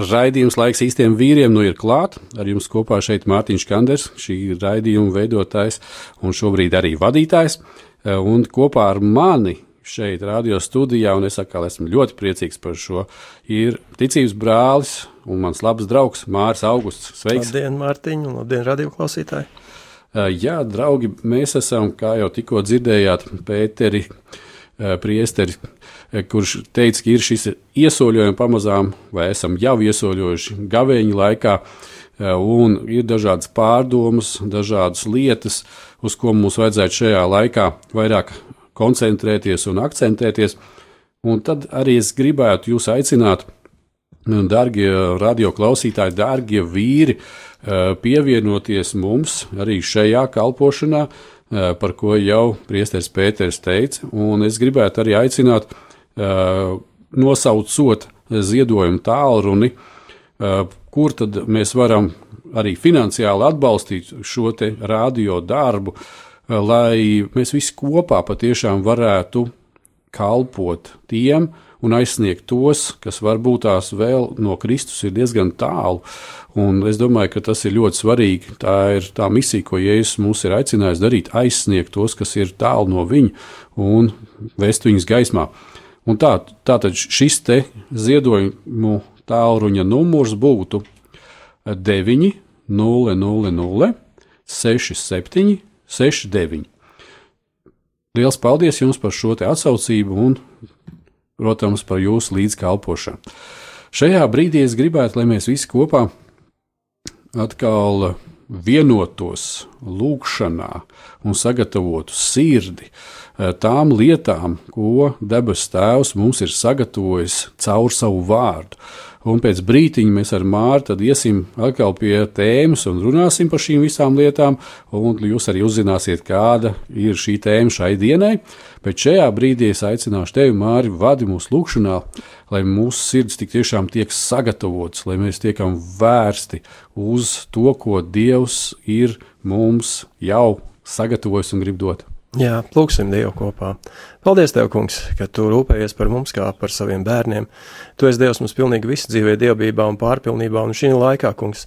Raidījums laiks īstiem vīriem nu ir klāt. Ar jums kopā šeit Mārtiņš Kanders, šī raidījuma veidotājs un šobrīd arī vadītājs. Un kopā ar mani šeit, radio studijā, un es atkal esmu ļoti priecīgs par šo, ir ticības brālis un mans labs draugs Mārs Augusts. Sveiks! Labdien, Mārtiņ, un labdien, radio klausītāji! Jā, draugi, mēs esam, kā jau tikko dzirdējāt, Pēteri, priesteri, kurš teica, ka ir šis iesoļojums pamazām, vai esam jau iesoļojuši gavēņa laikā, un ir dažādas pārdomas, dažādas lietas, uz ko mums vajadzētu šajā laikā vairāk koncentrēties un akcentēties. Un tad arī es gribētu jūs aicināt, darbie radioklausītāji, darbie vīri, pievienoties mums arī šajā kalpošanā, par ko jau Priesteris Pēters teica. Un es gribētu arī aicināt, nosaucot ziedojumu tālruni, kur tad mēs varam arī finansiāli atbalstīt šo te radio darbu, lai mēs visi kopā patiešām varētu kalpot tiem un aizsniegt tos, kas varbūt tās vēl no Kristus ir diezgan tālu. Un es domāju, ka tas ir ļoti svarīgi. Tā ir tā misija, ko Jēzus mums ir aicinājis darīt, aizsniegt tos, kas ir tālu no viņa un vest viņus gaismā. Un tā, tātad šis te ziedojumu tālruņa numurs būtu 9, 0, 0, 0, 6, 7, 6, 9. Liels paldies jums par šo atsaucību un, protams, par jūsu līdzkalpošanu. Šajā brīdī es gribētu, lai mēs visi kopā atkal vienotos lūgšanā un sagatavotu sirdi tām lietām, ko debes Tēvs mums ir sagatavojis caur savu vārdu. Un pēc brīdiņa mēs ar Mārtu iesim atkal pie tēmas un runāsim par šīm visām lietām. Jūs arī uzzināsiet, kāda ir šī tēma šai dienai. Bet šajā brīdī es aicināšu tevi, Māri, vadi mūsu lūgšanā, lai mūsu sirds tik tiešām tiek sagatavots, lai mēs tiekam vērsti uz to, ko Dievs ir mums jau sagatavojis un grib dot. Jā, lūgsim Dievu kopā. Paldies, Tev, Kungs, ka Tu rūpējies par mums kā par saviem bērniem. Tu esi Dievs mums pilnīgi visu dzīvē, dievbijā un pārpilnībā, un šī laikā, Kungs,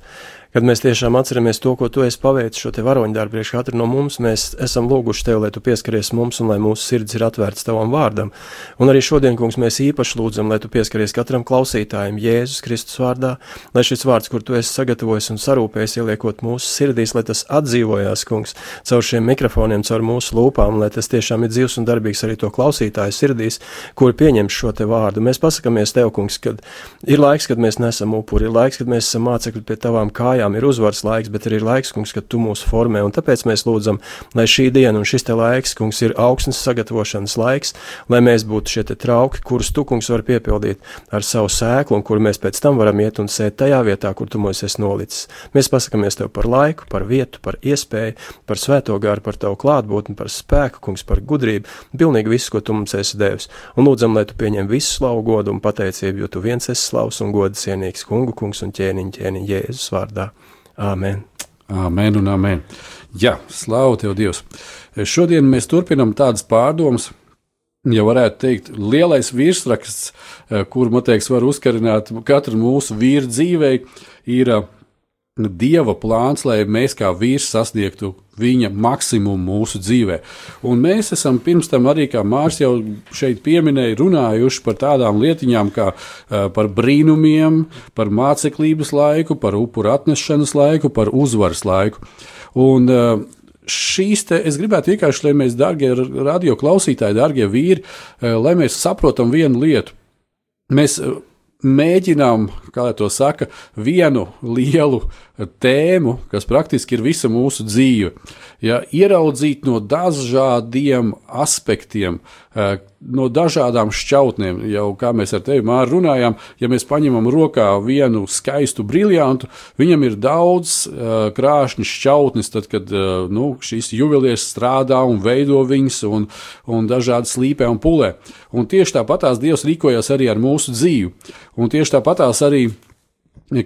kad mēs tiešām atceramies to, ko Tu esi paveicis šo te varoņdarbu priekš katru no mums, mēs esam lūguši Tev, lai Tu pieskaries mums un lai mūsu sirds ir atvērts Tavam vārdam. Un arī šodien, Kungs, mēs īpaši lūdzam, lai Tu pieskaries katram klausītājam Jēzus Kristus vārdā, lai šis vārds, kur Tu esi sagatavojis un sarūpējis, ieliekot mūsu sirdīs, lai tas atdzīvojās, Kungs, caur šiem mikrofoniem, caur mūsu lūpām, lai tas tiešām ir dzīvs un darbīgs arī to klausītāju sirdīs, kuri pieņem šo te vārdu. Mēs pasakāmies Tev, Kungs, kad ir laiks, kad mēs nesam upuri, ir laiks, kad mēs esam mācekļi pie Tavām kājām kājām ir uzvaras laiks, bet arī ir laiks, kungs, kad tu mūs formē. Un tāpēc mēs lūdzam, lai šī diena un šis te laiks, kungs, ir augsnes sagatavošanas laiks, lai mēs būtu šie trauki, kurus tu, kungs, var piepildīt ar savu sēklu, un kur mēs pēc tam varam iet un sēt tajā vietā, kur tu mūs esi nolicis. Mēs pasakāmies tev par laiku, par vietu, par iespēju, par svēto gāru, par tavu klātbūtni, par spēku, kungs, par gudrību, pilnīgi visu, ko tu mums esi devis. Un lūdzam, lai tu pieņem visu slavu, godu un pateicību, jo tu viens esi slavs un gods cienīgs kungu, kungs un ķēniņ, ķēniņ Jēzus vārdā. Āmen. Āmen un āmen. Jā, slavu tev, Dievs. Šodien mēs turpinām tādas pārdomas, ja varētu teikt, lielais virsraksts, kur, man liekas, var uzkarināt katru mūsu vīru dzīvei, ir Dieva plāns, lai mēs kā vīrs sasniegtu viņa maksimumu mūsu dzīvē. Un mēs esam pirms tam arī, kā Mārcis jau šeit pieminēja, runājuši par tādām lietiņām kā uh, par brīnumiem, par māceklības laiku, par upuru atnešanas laiku, par uzvaras laiku. Un uh, šīs te, es gribētu vienkārši, lai mēs, darbie radio klausītāji, darbie vīri, lai mēs saprotam vienu lietu. Mēs mēģinām, kā to saka, vienu lielu tēmu, kas praktiski ir visa mūsu dzīve, ja, ieraudzīt no dažādiem aspektiem, eh, no dažādām šķautnēm. Jau kā mēs ar tevi Māri runājām, ja mēs paņemam rokā vienu skaistu briljantu, viņam ir daudz uh, krāšņu šķautnes, tad, kad uh, nu, šīs juvelieris strādā un veido viņas un, un dažādi slīpē un pulē. Un tieši tāpatās Dievs rīkojas arī ar mūsu dzīvi. Un tieši tāpatās arī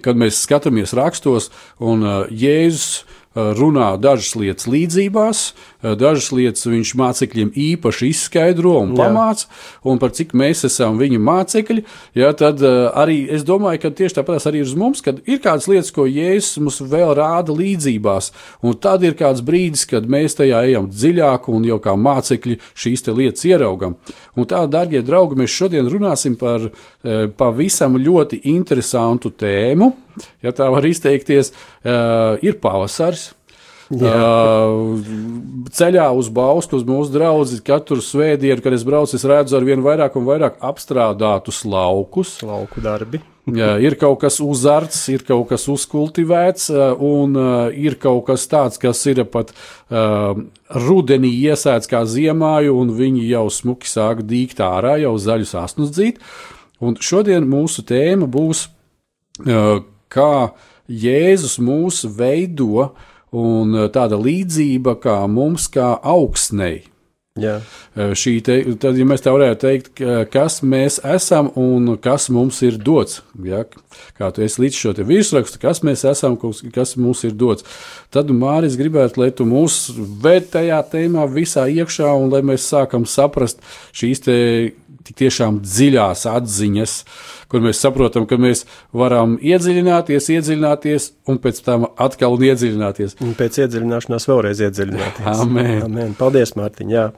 kad mēs skatāmies rakstos, un uh, Jēzus runā dažas lietas līdzībās, uh, dažas lietas viņš mācekļiem īpaši izskaidro un pamāca, un par cik mēs esam viņa mācekļi, ja, tad arī es domāju, ka tieši tāpat arī uz mums, kad ir kādas lietas, ko Jēzus mums vēl rāda līdzībās, un tad ir kāds brīdis, kad mēs tajā ejam dziļāk un jau kā mācekļi šīs lietas ieraugam. Un tā, darbie draugi, mēs šodien runāsim par e, pavisam ļoti interesantu tēmu, ja tā var izteikties, ir pavasaris. Uh, ceļā uz Bausku, uz mūsu draugu, katru svētdienu, kad es braucu, es redzu ar vien vairāk un vairāk apstrādātus laukus. Lauku darbi. Jā, ir kaut kas uzarts, ir kaut kas uzkultivēts, un uh, ir kaut kas tāds, kas ir pat uh, rudenī iesēts kā ziemāju, un viņi jau smuki sāk dīgt ārā, jau zaļus asnus dzīt. Un šodien mūsu tēma būs, uh, kā Jēzus mūs veido, un tāda līdzība kā mums, kā augsnei. Jā. Šī te, tad, ja mēs tā varētu teikt, kas mēs esam un kas mums ir dots, ja, kā tu esi līdz šo te virsrakstu, kas mēs esam, kas mums ir dots, tad Māris gribētu, lai tu mūs ved tajā tēmā visā iekšā un lai mēs sākam saprast šīs te tik tiešām dziļās atziņas, kur mēs saprotam, ka mēs varam iedziļināties, iedziļināties un pēc tam atkal un iedziļināties. Un pēc iedziļināšanās vēlreiz iedziļināties. Amen. Amen. Paldies, Mārtiņ. Jā.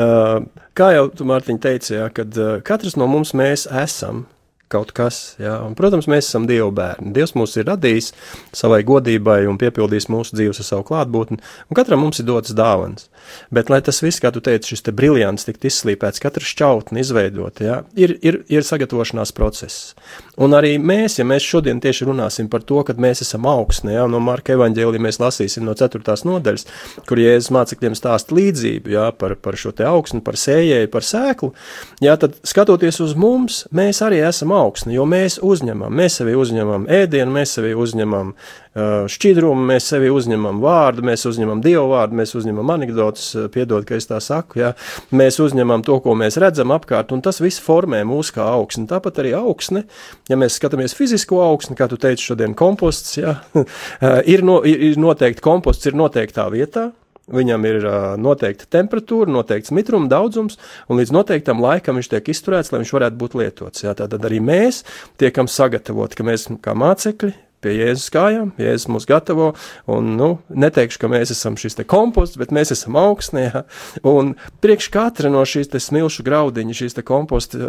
Uh, kā jau tu, Mārtiņ, teici, jā, kad uh, katrs no mums mēs esam kaut kas. Jā. Un, protams, mēs esam Dieva bērni. Dievs mūs ir radījis savai godībai un piepildījis mūsu dzīves ar savu klātbūtni, un katram mums ir dots dāvans. Bet, lai tas viss, kā tu teici, šis te briljants tiktu izslīpēts, katra šķautne izveidot, jā, ir, ir, ir sagatavošanās process. Un arī mēs, ja mēs šodien tieši runāsim par to, ka mēs esam augsne, jā, no Marka evaņģēlī mēs lasīsim no 4. nodaļas, kur Jēzus mācekļiem stāsta līdzību jā, par, par šo te augsni, par sējēju, par sēklu, jā, tad skatoties uz mums, mēs arī esam augsni, jo mēs uzņemam, mēs sevi uzņemam ēdienu, mēs sevi uzņemam šķidrumu, mēs sevi uzņemam vārdu, mēs uzņemam dievu vārdu, mēs uzņemam anekdotus, piedod, ka es tā saku, jā, mēs uzņemam to, ko mēs redzam apkārt, un tas viss formē mūs kā augsni. Tāpat arī augsne, ja mēs skatāmies fizisko augsni, kā tu teici šodien komposts, jā, ir, no, ir noteikti komposts ir noteiktā vietā, Viņam ir uh, noteikta temperatūra, noteikts mitruma daudzums, un līdz noteiktam laikam viņš tiek izturēts, lai viņš varētu būt lietots. Jā, tātad arī mēs tiekam sagatavoti, ka mēs kā mācekļi pie Jēzus kājām. Jēzus mūs gatavo, un, nu, neteikšu, ka mēs esam šis te komposts, bet mēs esam augstnē, ja? un priekš katra no šīs te smilšu graudiņa, šīs te komposta,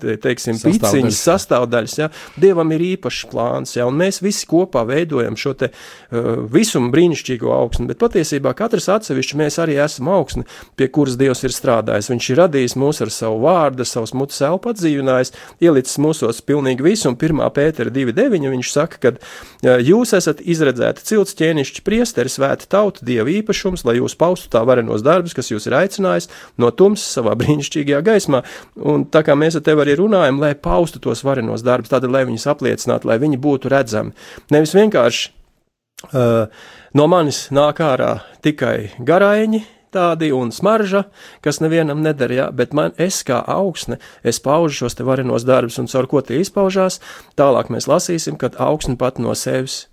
te, teiksim, piciņas sastāvdaļas, ja? Dievam ir īpašs plāns, ja? un mēs visi kopā veidojam šo te uh, visumu brīnišķīgo augsni, bet patiesībā katrs atsevišķi mēs arī esam augsni, pie kuras Dievs ir strādājis. Viņš ir radījis mūs ar savu vārdu, savus mutes elpu atdzīvinājis, ielicis mūsos pilnīgi visu, un 1. pētera 2.9 viņš saka, saka, ka jūs esat izredzēti cilts ķēnišķi priesteri, svēta tauta, dieva īpašums, lai jūs paustu tā varenos darbus, kas jūs ir aicinājis no tumsas savā brīnišķīgajā gaismā. Un tā kā mēs ar tevi arī runājam, lai paustu tos varenos darbus, tad lai viņus apliecinātu, lai viņi būtu redzami. Nevis vienkārši uh, no manis nāk ārā tikai garaiņi, tādi un smarža, kas nevienam neder, ja, bet man es kā augsne, es paužu šos te varenos darbus un caur ko tie izpaužās, tālāk mēs lasīsim, kad augsne pat no sevis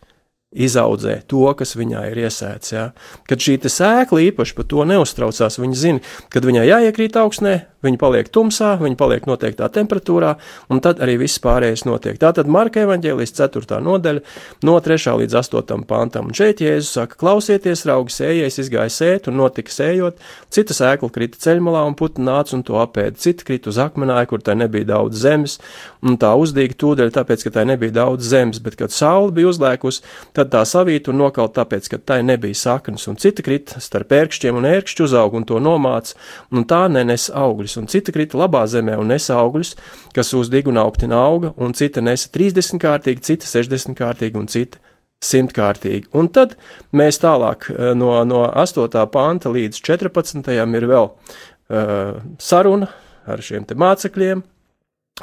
izaudzē to, kas viņā ir iesēts. Ja? Kad šī sēkla īpaši par to neuztraucās, viņa zina, kad viņai jāiekrīt augsnē, viņi paliek tumsā, viņi paliek noteiktā temperatūrā, un tad arī viss pārējais notiek. Tātad Marka evaņģēlijas 4. nodaļa, no 3. līdz 8. pantam. Un šeit Jēzus saka, klausieties, raugi sējais izgāja sēt un notika sējot, cita sēkla krita ceļmalā un putni nāca un to apēda, cita krita uz akmenāju, kur tai nebija daudz zemes, un tā uzdīga tūdeļ, tāpēc, ka tai nebija daudz zemes, bet kad saule bija uzlēkusi, tad tā savīta un nokalt tāpēc, ka tai nebija saknes, un cita krita starp ērkšķiem un ērkšķu uzaug un to nomāca, un tā nenes augļus, un cita krita labā zemē un nes augļus, kas uzdīga un augtina auga, un cita nesa 30 kārtīgi, cita 60 kārtīgi un cita simtkārtīgi. Un tad mēs tālāk eh, no, no 8. panta līdz 14. ir vēl uh, saruna ar šiem mācekļiem,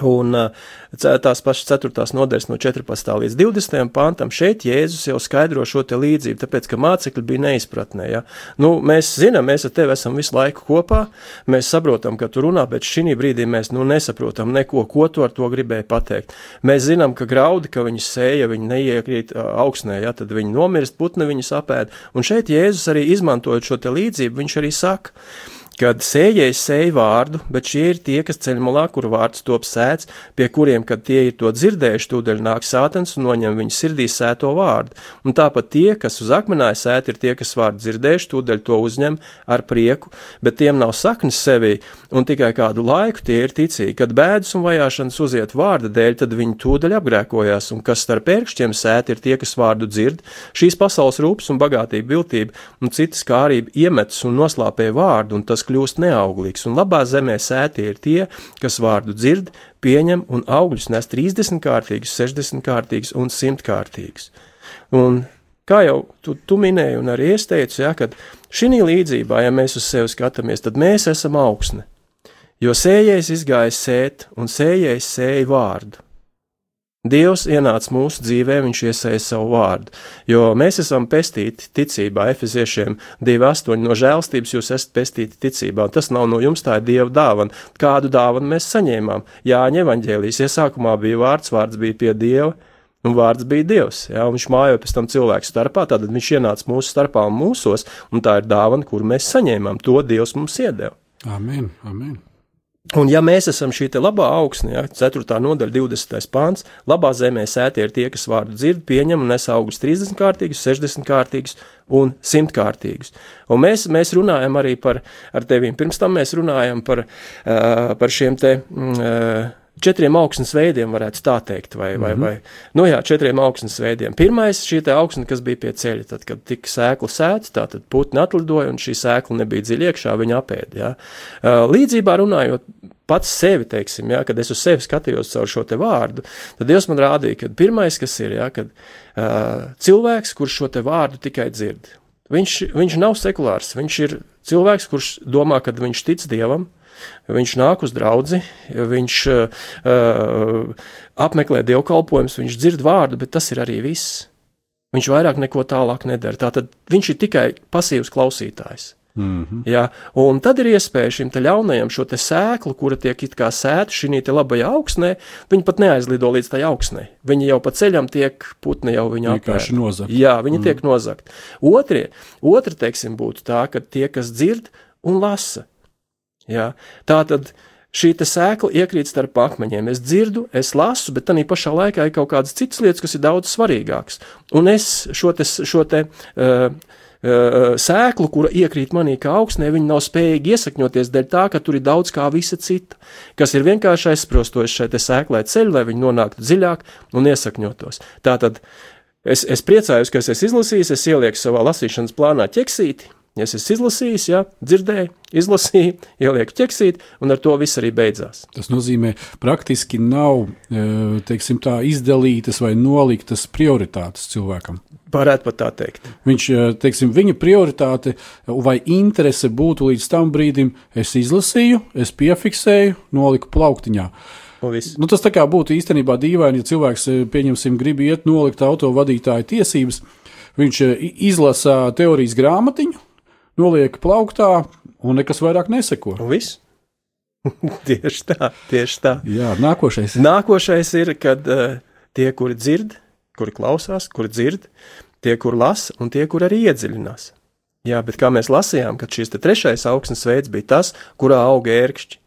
Un tās pašas 4. nodaļas no 14. līdz 20. pantam šeit Jēzus jau skaidro šo te līdzību, tāpēc, ka mācekļi bija neizpratnē. Ja? Nu, mēs zinām, mēs ar tevi esam visu laiku kopā, mēs saprotam, ka tu runā, bet šī brīdī mēs nu, nesaprotam neko, ko tu ar to gribēji pateikt. Mēs zinām, ka graudi, ka viņi sēja, viņi neiekrīt augsnē, ja? tad viņi nomirst, putni viņus apēd. Un šeit Jēzus arī izmantojot šo te līdzību, viņš arī saka, kad sējējs sēja vārdu, bet šie ir tie, kas ceļ malā, kur vārds top sēts, pie kuriem, kad tie ir to dzirdējuši, tūdaļ nāk sātens un noņem viņu sirdī sēto vārdu. Un tāpat tie, kas uz akmenāja sēt, ir tie, kas vārdu dzirdējuši, tūdaļ to uzņem ar prieku, bet tiem nav saknes sevī, un tikai kādu laiku tie ir ticīgi. Kad bēdas un vajāšanas uziet vārda dēļ, tad viņi tūdaļ apgrēkojās, un kas starp pērkšķiem sēt, ir tie, kas vārdu dzird, šīs pasaules rūpes un bagātība, viltība un citas kārība iemetas un noslāpē vārdu, un tas kļūst neauglīgs, un labā zemē sētie ir tie, kas vārdu dzird, pieņem un augļus nes 30 kārtīgus, 60 kārtīgus un 100 kārtīgus. Un kā jau tu, tu minēji, un arī es teicu, ja, kad šī līdzībā, ja mēs uz sevi skatāmies, tad mēs esam augsne. Jo sējais izgāja sēt, un sējais sēja vārdu. Dievs ienāca mūsu dzīvē, viņš iesēja savu vārdu, jo mēs esam pestīti ticībā, efeziešiem 2,8 no žēlstības jūs esat pestīti ticībā, un tas nav no jums, tā ir Dieva dāvana. Kādu dāvanu mēs saņēmām? Jāņa evaņģēlijas, iesākumā bija vārds, vārds bija pie Dieva, un vārds bija Dievs, jā, viņš mājoja pēc tam cilvēku starpā, tad viņš ienāca mūsu starpā un mūsos, un tā ir dāvana, kuru mēs saņēmām, to Dievs mums iedeva. Amen, amen. Un ja mēs esam šī labā augsne, ja, 4. nodaļa, 20. pāns, labā zemē sētie ir tie, kas vārdu dzird, pieņem un nes augus 30 kārtīgus, 60 kārtīgus un 100 kārtīgus. Un mēs, mēs runājam arī par, ar tevīm, pirms tam mēs runājam par, uh, par šiem te. Uh, četriem augsnes veidiem, varētu tā teikt, vai, vai, mm -hmm. vai nu jā, četriem augsnes veidiem. Pirmais šī augsne, kas bija pie ceļa, tad, kad tika sēkla sēta, tā tad putni atlidoja, un šī sēkla nebija dziļi iekšā, viņa apēda. Jā. Līdzībā runājot, pats sevi, teiksim, ja, kad es uz sevi skatījos caur šo te vārdu, tad Dievs man rādīja, ka pirmais, kas ir, ja, kad uh, cilvēks, kurš šo te vārdu tikai dzird, viņš, viņš nav sekulārs, viņš ir cilvēks, kurš domā, ka viņš tic Dievam, Viņš nāk uz draugu, viņš uh, apmeklē dievkalpojumus, viņš dzird vārdu, bet tas ir arī viss. Viņš vairāk neko tālāk nedara. Tātad viņš ir tikai pasīvs klausītājs. Mm -hmm. ja, un tad ir iespēja šim ļaunajam šo sēklu, kura tiek it kā sēta šī labajā augsnē, viņi pat neaizlido līdz tai augsnē. Viņi jau pa ceļam tiek putni jau viņa apkārt. Jā, viņi mm. tiek nozagt. Otrie, otra, teiksim, būtu tā, ka tie, kas dzird un lasa, Ja? Tā tad šī sēkla iekrīt starp akmeņiem. Es dzirdu, es lasu, bet tā pašā laikā ir kaut kādas citas lietas, kas ir daudz svarīgākas. Un es šo te, šo te uh, uh, sēklu, kura iekrīt manī kā augsnē, viņi nav spējīgi iesakņoties dēļ tā, ka tur ir daudz kā visa cita, kas ir vienkārši aizsprostoši šai sēklai ceļu, lai viņi nonāktu dziļāk un iesakņotos. Tātad es, es priecājos, ka es esmu izlasījis, es ielieku savā lasīšanas plānā ķeksīti, Ja es esmu izlasījis, ja, dzirdēju, izlasīju, ielieku ķeksīt, un ar to viss arī beidzās. Tas nozīmē, praktiski nav e, teiksim, tā, izdalītas vai noliktas prioritātes cilvēkam. Varētu pat tā teikt. Viņš, e, teiksim, viņa prioritāte vai interese būtu līdz tam brīdim, es izlasīju, es piefiksēju, noliku plauktiņā. Nu, tas tā kā būtu īstenībā dīvaini, ja cilvēks, e, pieņemsim, grib iet nolikt autovadītāja tiesības. Viņš izlasa teorijas grāmatiņu, noliek plauktā un nekas vairāk neseko. Un viss? tieši tā, tieši tā. Jā, nākošais. Nākošais ir, kad uh, tie, kuri dzird, kuri klausās, kuri dzird, tie, kuri lasa un tie, kuri arī iedziļinās. Jā, bet kā mēs lasījām, kad šis trešais augsnes veids bija tas, kurā auga ērkšķi.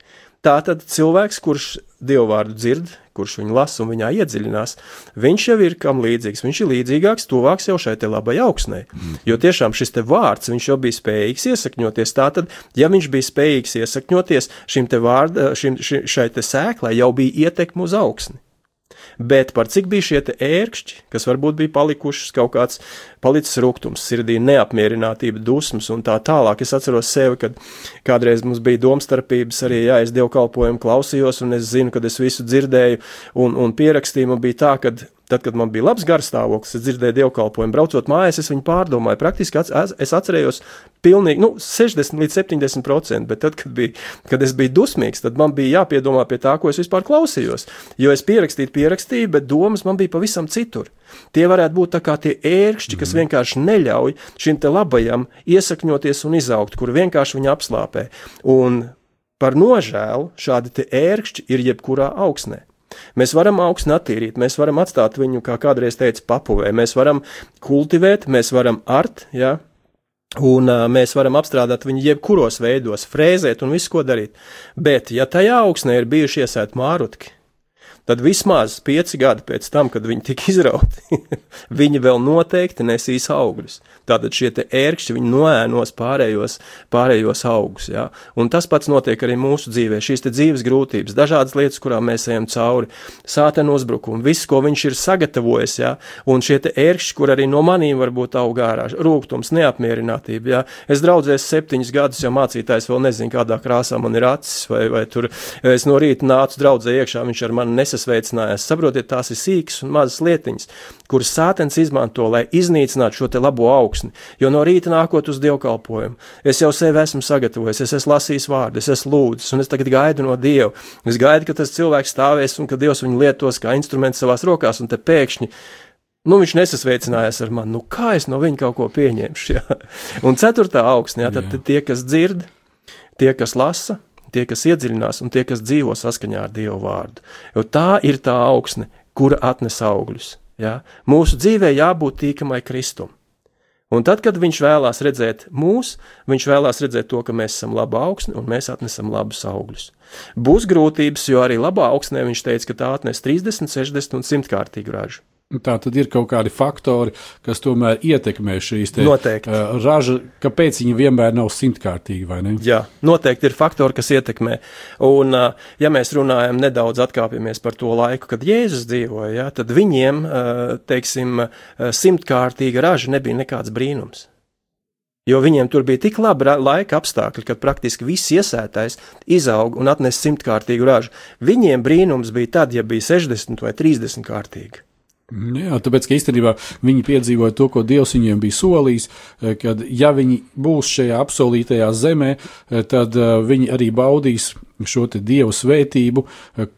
Tā tad cilvēks, kurš dievu vārdu dzird, kurš viņu lasa un viņā iedziļinās, viņš jau ir kam līdzīgs. Viņš ir līdzīgāks, tuvāks jau šai labai augsnē. Jo tiešām šis te vārds, viņš jau bija spējīgs iesakņoties. Tātad, ja viņš bija spējīgs iesakņoties, šim te vārda, šim, šai te sēklai jau bija ietekme uz augsni. Bet par cik bija šie ērkšķi, kas varbūt bija palikušas kaut kāds palicis rūkums, sirdī neapmierinātība, dusmas un tā tālāk. Es atceros sevi, kad kādreiz mums bija domstarpības, arī jā, es dievkalpojumu klausījos, un es zinu, kad es visu dzirdēju un, un pierakstīju, man bija tā, ka Tad, kad man bija labs garstāvoklis, es dzirdēju dievkalpojumu, braucot mājās, es viņu pārdomāju. Praktiski es atcerējos pilnīgi nu, 60 līdz 70 procenti, bet tad, kad, bija, kad es biju dusmīgs, tad man bija jāpiedomā pie tā, ko es vispār klausījos. Jo es pierakstīju, pierakstīju, bet domas man bija pavisam citur. Tie varētu būt kā tie ērkšķi, kas mm. vienkārši neļauj šim te labajam iesakņoties un izaugt, kur vienkārši viņu apslāpē. Un par nožēlu šādi ērkšķi ir jebkurā augsnē. Mēs varam augstu attīrīt, mēs varam atstāt viņu, kā kādreiz teica, papuvē, mēs varam kultivēt, mēs varam art, ja, un uh, mēs varam apstrādāt viņu jebkuros veidos, frēzēt un visu, ko darīt. Bet, ja tajā augsnē ir bijuši iesēti mārutki, tad vismaz pieci gadi pēc tam, kad viņi tika izrauti, viņi vēl noteikti nesīs augļus. Tātad šie ērkšķi noēnos pārējos, pārējos augus. Ja? Un tas pats notiek arī mūsu dzīvē. Šīs dzīves grūtības, dažādas lietas, kurām mēs ejam cauri, sātena uzbrukumi, viss, ko viņš ir sagatavojis, ja? un šie ērkšķi, kur arī no manīm var būt aug ārā, rūkums, neapmierinātība. Ja? Es draudzēs septiņus gadus, jo mācītājs vēl nezina, kādā krāsā man ir acis, vai, vai tur es no rīta nācu draudzē iekšā, viņš ar mani nesasveicinājās. Saprotiet, tās ir sīkas un mazas lietiņas, kuras sātens izmanto, lai iznīcinātu šo te labo augsni. Jo no rīta nākot uz dievkalpojumu, es jau sevi esmu sagatavojis, es esmu lasījis vārdus, es esmu lūdzis, un es tagad gaidu no Dieva. Es gaidu, ka tas cilvēks stāvēs un ka Dievs viņu lietos kā instrumentu savās rokās, un te pēkšņi Nu, viņš nesasveicinājās ar mani. Nu, kā es no viņa kaut ko pieņemšu? Jā. Un ceturtā augsnē, tad tie, kas dzird, tie, kas lasa, tie, kas iedziļinās, un tie, kas dzīvo saskaņā ar Dievu vārdu. Jo tā ir tā augsne, kura atnes augļus. Ja? Mūsu dzīvē jābūt tīkamai Kristum. Un tad, kad viņš vēlās redzēt mūs, viņš vēlās redzēt to, ka mēs esam laba augsne un mēs atnesam labus augļus. Būs grūtības, jo arī labā augsnē viņš teica, ka tā atnes 30, 60 un 100 kārtīgu ražu. Tā tad ir kaut kādi faktori, kas tomēr ietekmē šīs noteikti. uh, raža, kāpēc viņi vienmēr nav simtkārtīgi, vai ne? Jā, noteikti ir faktori, kas ietekmē. Un, uh, ja mēs runājam nedaudz atkāpjamies par to laiku, kad Jēzus dzīvoja, ja, tad viņiem, uh, teiksim, simtkārtīga raža nebija nekāds brīnums. Jo viņiem tur bija tik labi laika apstākļi, ka praktiski viss iesētais izauga un atnesa simtkārtīgu ražu. Viņiem brīnums bija tad, ja bija 60 vai 30 kārtīgi. Jā, tāpēc, ka īstenībā viņi piedzīvoja to, ko Dievs viņiem bija solījis, eh, kad, ja viņi būs šajā apsolītajā zemē, eh, tad eh, viņi arī baudīs šo Dieva svētību,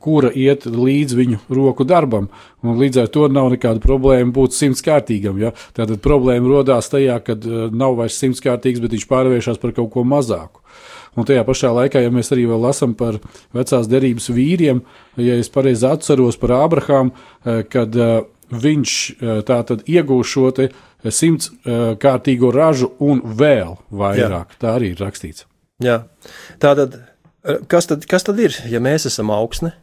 kura iet līdz viņu roku darbam. Un līdz ar to nav nekāda problēma būt simtkārtīgam. Ja? Tātad problēma rodās tajā, kad nav vairs simtkārtīgs, bet viņš pārvēršas par kaut ko mazāku. Un tajā pašā laikā, ja mēs arī lasām par vecās derības vīriem, ja es pareizi atceros par Ābrahāmu, kad viņš eh, tātad iegūs šo te simts eh, kārtīgo ražu un vēl vairāk. Jā. Tā arī ir rakstīts. Jā, tātad eh, kas tad, kas tad ir, ja mēs esam augsne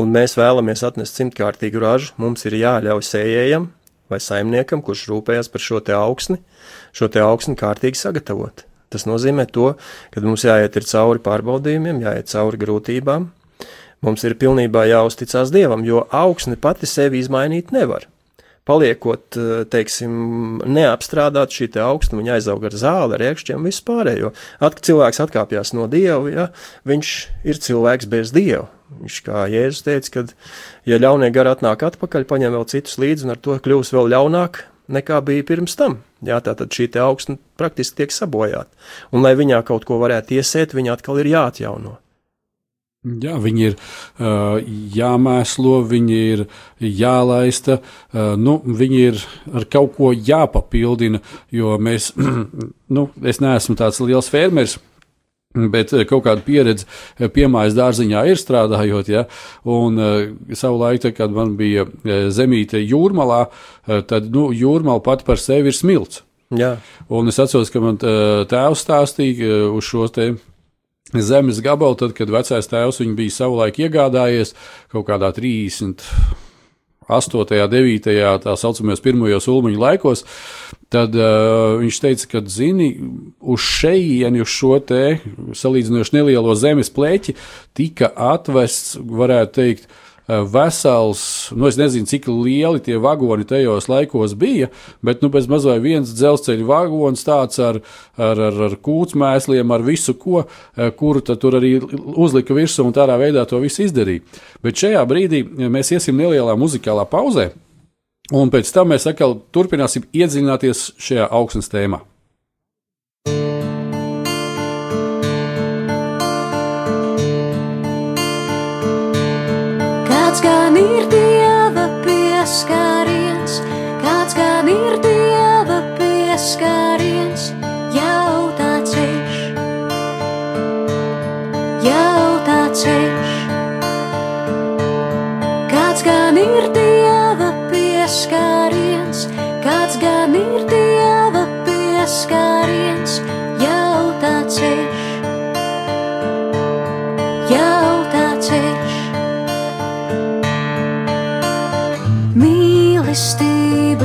un mēs vēlamies atnest simtkārtīgu ražu, mums ir jāļauj sējējam vai saimniekam, kurš rūpējas par šo te augsni, šo te augsni kārtīgi sagatavot. Tas nozīmē to, ka mums jāiet cauri pārbaudījumiem, jāiet cauri grūtībām, Mums ir pilnībā jāuzticas Dievam, jo augsne pati sevi izmainīt nevar. Paliekot, eh, teiksim, neapstrādāt šī te augsne, viņa aizaug ar zāli, ar iekšķiem, visu pārējo. At, cilvēks atkāpjas no Dieva, ja, viņš ir cilvēks bez Dieva. Viņš, kā Jēzus teica, ka, ja ļaunie gari atnāk atpakaļ, paņem vēl citus līdzi un ar to kļūs vēl ļaunāk, nekā bija pirms tam. Jā, tātad šī augsne praktiski tiek sabojāta. Un, lai viņā kaut ko varētu iesēt, viņa atkal ir jāatjauno. Jā, viņi ir uh, jāmēslo, viņi ir jālaista, uh, nu, viņi ir ar kaut ko jāpapildina, jo mēs, nu, es neesmu tāds liels fermeris. Bet kaut kāda pieredze piemājas dārziņā ir strādājot, ja, un uh, savulaik, kad man bija zemīte jūrmalā, tad, nu, jūrmala pati par sevi ir smilts. Jā. Un es atceros, ka man tēvs stāstīja uz šo te zemes gabalu, tad, kad vecais tēvs viņu bija savulaik iegādājies kaut kādā 30. 8. 9. tā saucamajos pirmajos ulmaņu laikos, tad uh, viņš teica, ka, zini, uz šejieni, uz šo te salīdzinoši nelielo zemes pleķi tika atvests, varētu teikt, uh, vesels, nu es nezinu, cik lieli tie vagoni tajos laikos bija, bet nu bez mazliet viens dzelzceļa vagons tāds ar, ar, ar, ar kūtsmēsliem, ar visu ko, eh, kuru tur arī uzlika virsū un tādā veidā to visu izdarīja. Bet šajā brīdī mēs iesim nelielā muzikālā pauzē, un pēc tam mēs atkal turpināsim iedziļināties šajā augsnes tēmā. Gan ir dieva pieskāriens, kāds gan ir dieva pieskāriens, jautā ceļš, jautā ceļš. Kāds gan ir dieva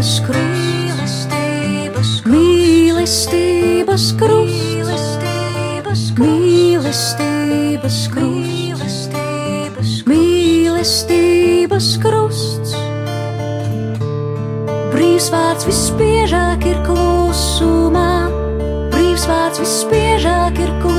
mīlestības krusts, mīlestības krusts, mīlestības krusts, mīlestības krusts. Brīvs vārds vispiežāk ir klusumā, brīvs vārds vispiežāk ir klusumā,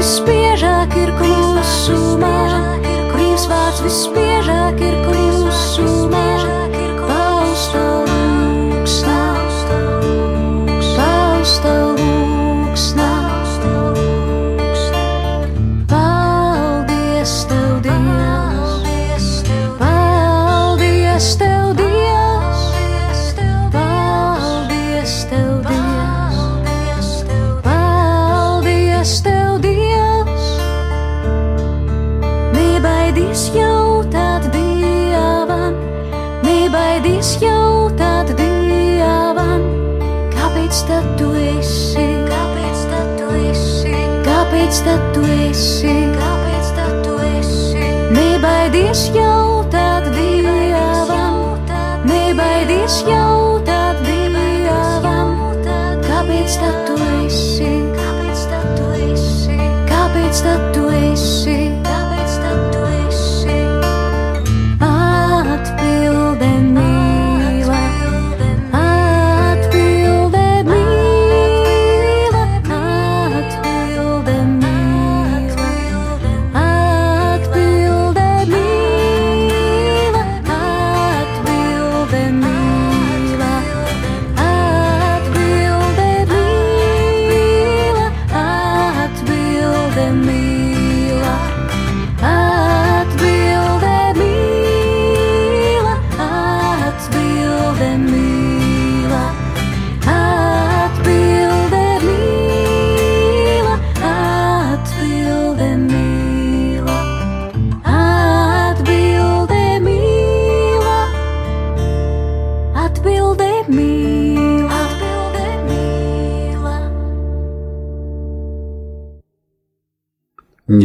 vārds vispiežāk ir klusumā, brīvs vārds vispiežāk ir klusumā, kāpēc tad tu esi, kāpēc tad tu esi, nebaidies jautāt dievam, nebaidies jautāt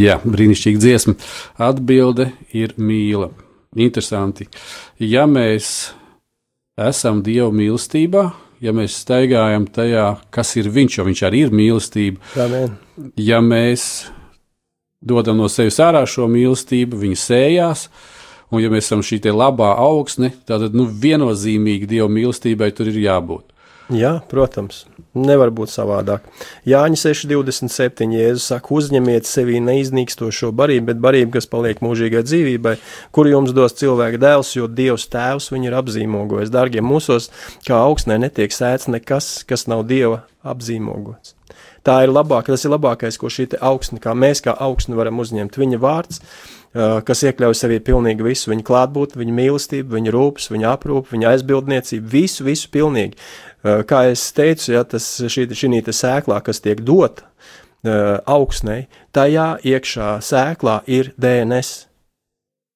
Jā, brīnišķīga dziesma. Atbilde ir mīla. Interesanti. Ja mēs esam Dieva mīlestībā, ja mēs staigājam tajā, kas ir Viņš, jo Viņš arī ir mīlestība, Amen. ja mēs dodam no sevis ārā šo mīlestību, viņa sējās, un ja mēs esam šī labā augsne, tad nu, viennozīmīgi Dieva mīlestībai tur ir jābūt. Jā, protams, nevar būt savādāk. Jāņa 6,27. Jēzus saka, uzņemiet sevī neiznīkstošo barību, bet barību, kas paliek mūžīgai dzīvībai, kur jums dos cilvēka dēls, jo Dievs tēvs viņu ir apzīmogojis. Dārgie, mūsos kā augstnē netiek sēts nekas, kas nav Dieva apzīmogots. Tā ir labāka, tas ir labākais, ko šī augsne, kā mēs kā augsne varam uzņemt. Viņa vārds, kas iekļauj sevī pilnīgi visu, viņa klātbūtni, viņa mīlestību, viņa rūpes, viņa aprūpi, viņa aizbildniecību, visu, visu pilnīgi. Eh, kā jau teicu, ja, tas šī, šī sēklā, kas tiek dota uh, augsnei, tajā iekšā sēklā ir DNS,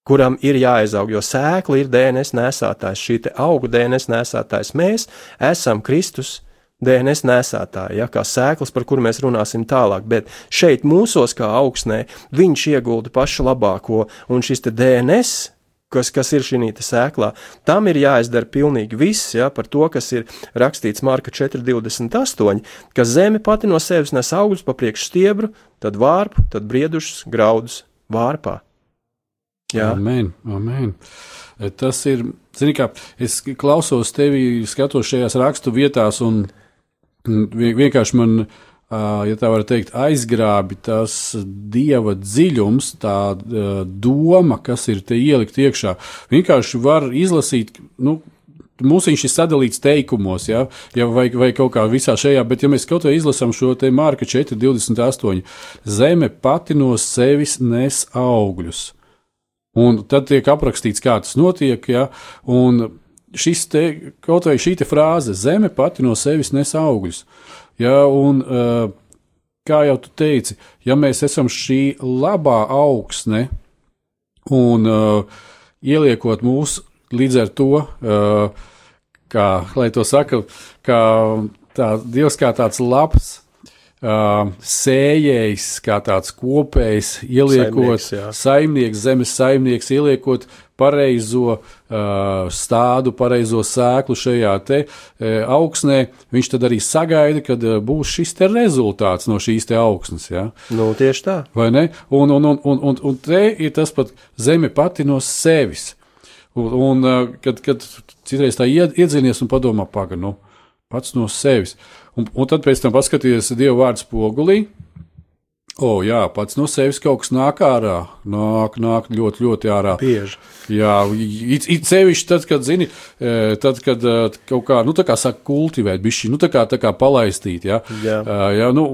kuram ir jāizaug, jo sēkla ir DNS nesētājs, šī auga DNS nesētājs. Mēs esam Kristus DNS nesētāji, ja, kā sēklas, par kuru mēs runāsim tālāk, bet šeit mūsos kā augsnē viņš iegulda pašu labāko, un šis DNS kas, kas ir šī sēklā. Tam ir jāizdara pilnīgi viss, ja, par to, kas ir rakstīts Marka 4,28, ka zeme pati no sevis nes augļus pa priekšu stiebru, tad vārpu, tad briedušus graudus vārpā. Jā, amen, amen. Tas ir, zini, kā es klausos tevi, skatos šajās rakstu vietās, un vienkārši man ir ja tā var teikt, aizgrābi tas dieva dziļums, tā doma, kas ir te ielikt iekšā. Vienkārši var izlasīt, nu, Mums viņš ir sadalīts teikumos, ja, ja vai, vai kaut kā visā šajā, bet ja mēs kaut kā izlasām šo te Mārka 4,28, zeme pati no sevis nes augļus. Un tad tiek aprakstīts, kā tas notiek, ja, un šis te, kaut vai šī frāze, zeme pati no sevis nes augļus. Ja, un, uh, kā jau tu teici, ja mēs esam šī labā augsne un uh, ieliekot mūsu līdz ar to, uh, kā lai to saka, kā tā, Dievs kā tāds labs uh, sējējs, kā tāds kopējs, ieliekot saimnieks, saimnieks, zemes saimnieks, ieliekot pareizo stādu, pareizo sēklu šajā te augsnē, viņš tad arī sagaida, kad būs šis te rezultāts no šīs te augsnes. Ja? Nu, tieši tā. Vai ne? Un, un, un, un, un, un te ir tas pat zeme pati no sevis. Un, un kad, kad citreiz tā iedzinies un padomā, paga, nu, pats no sevis. Un, un tad pēc tam paskaties Dieva vārdu spogulī. O, jā, pats no sevis kaut kas nāk ārā. Nāk, nāk ļoti, ļoti ārā. Bieži. Jā, it, it sevišķi tad, kad, zini, tad, kad kaut kā, nu, tā kā saka, kultivēt, bišķi, nu, tā kā, tā kā palaistīt, jā. Jā. jā, nu,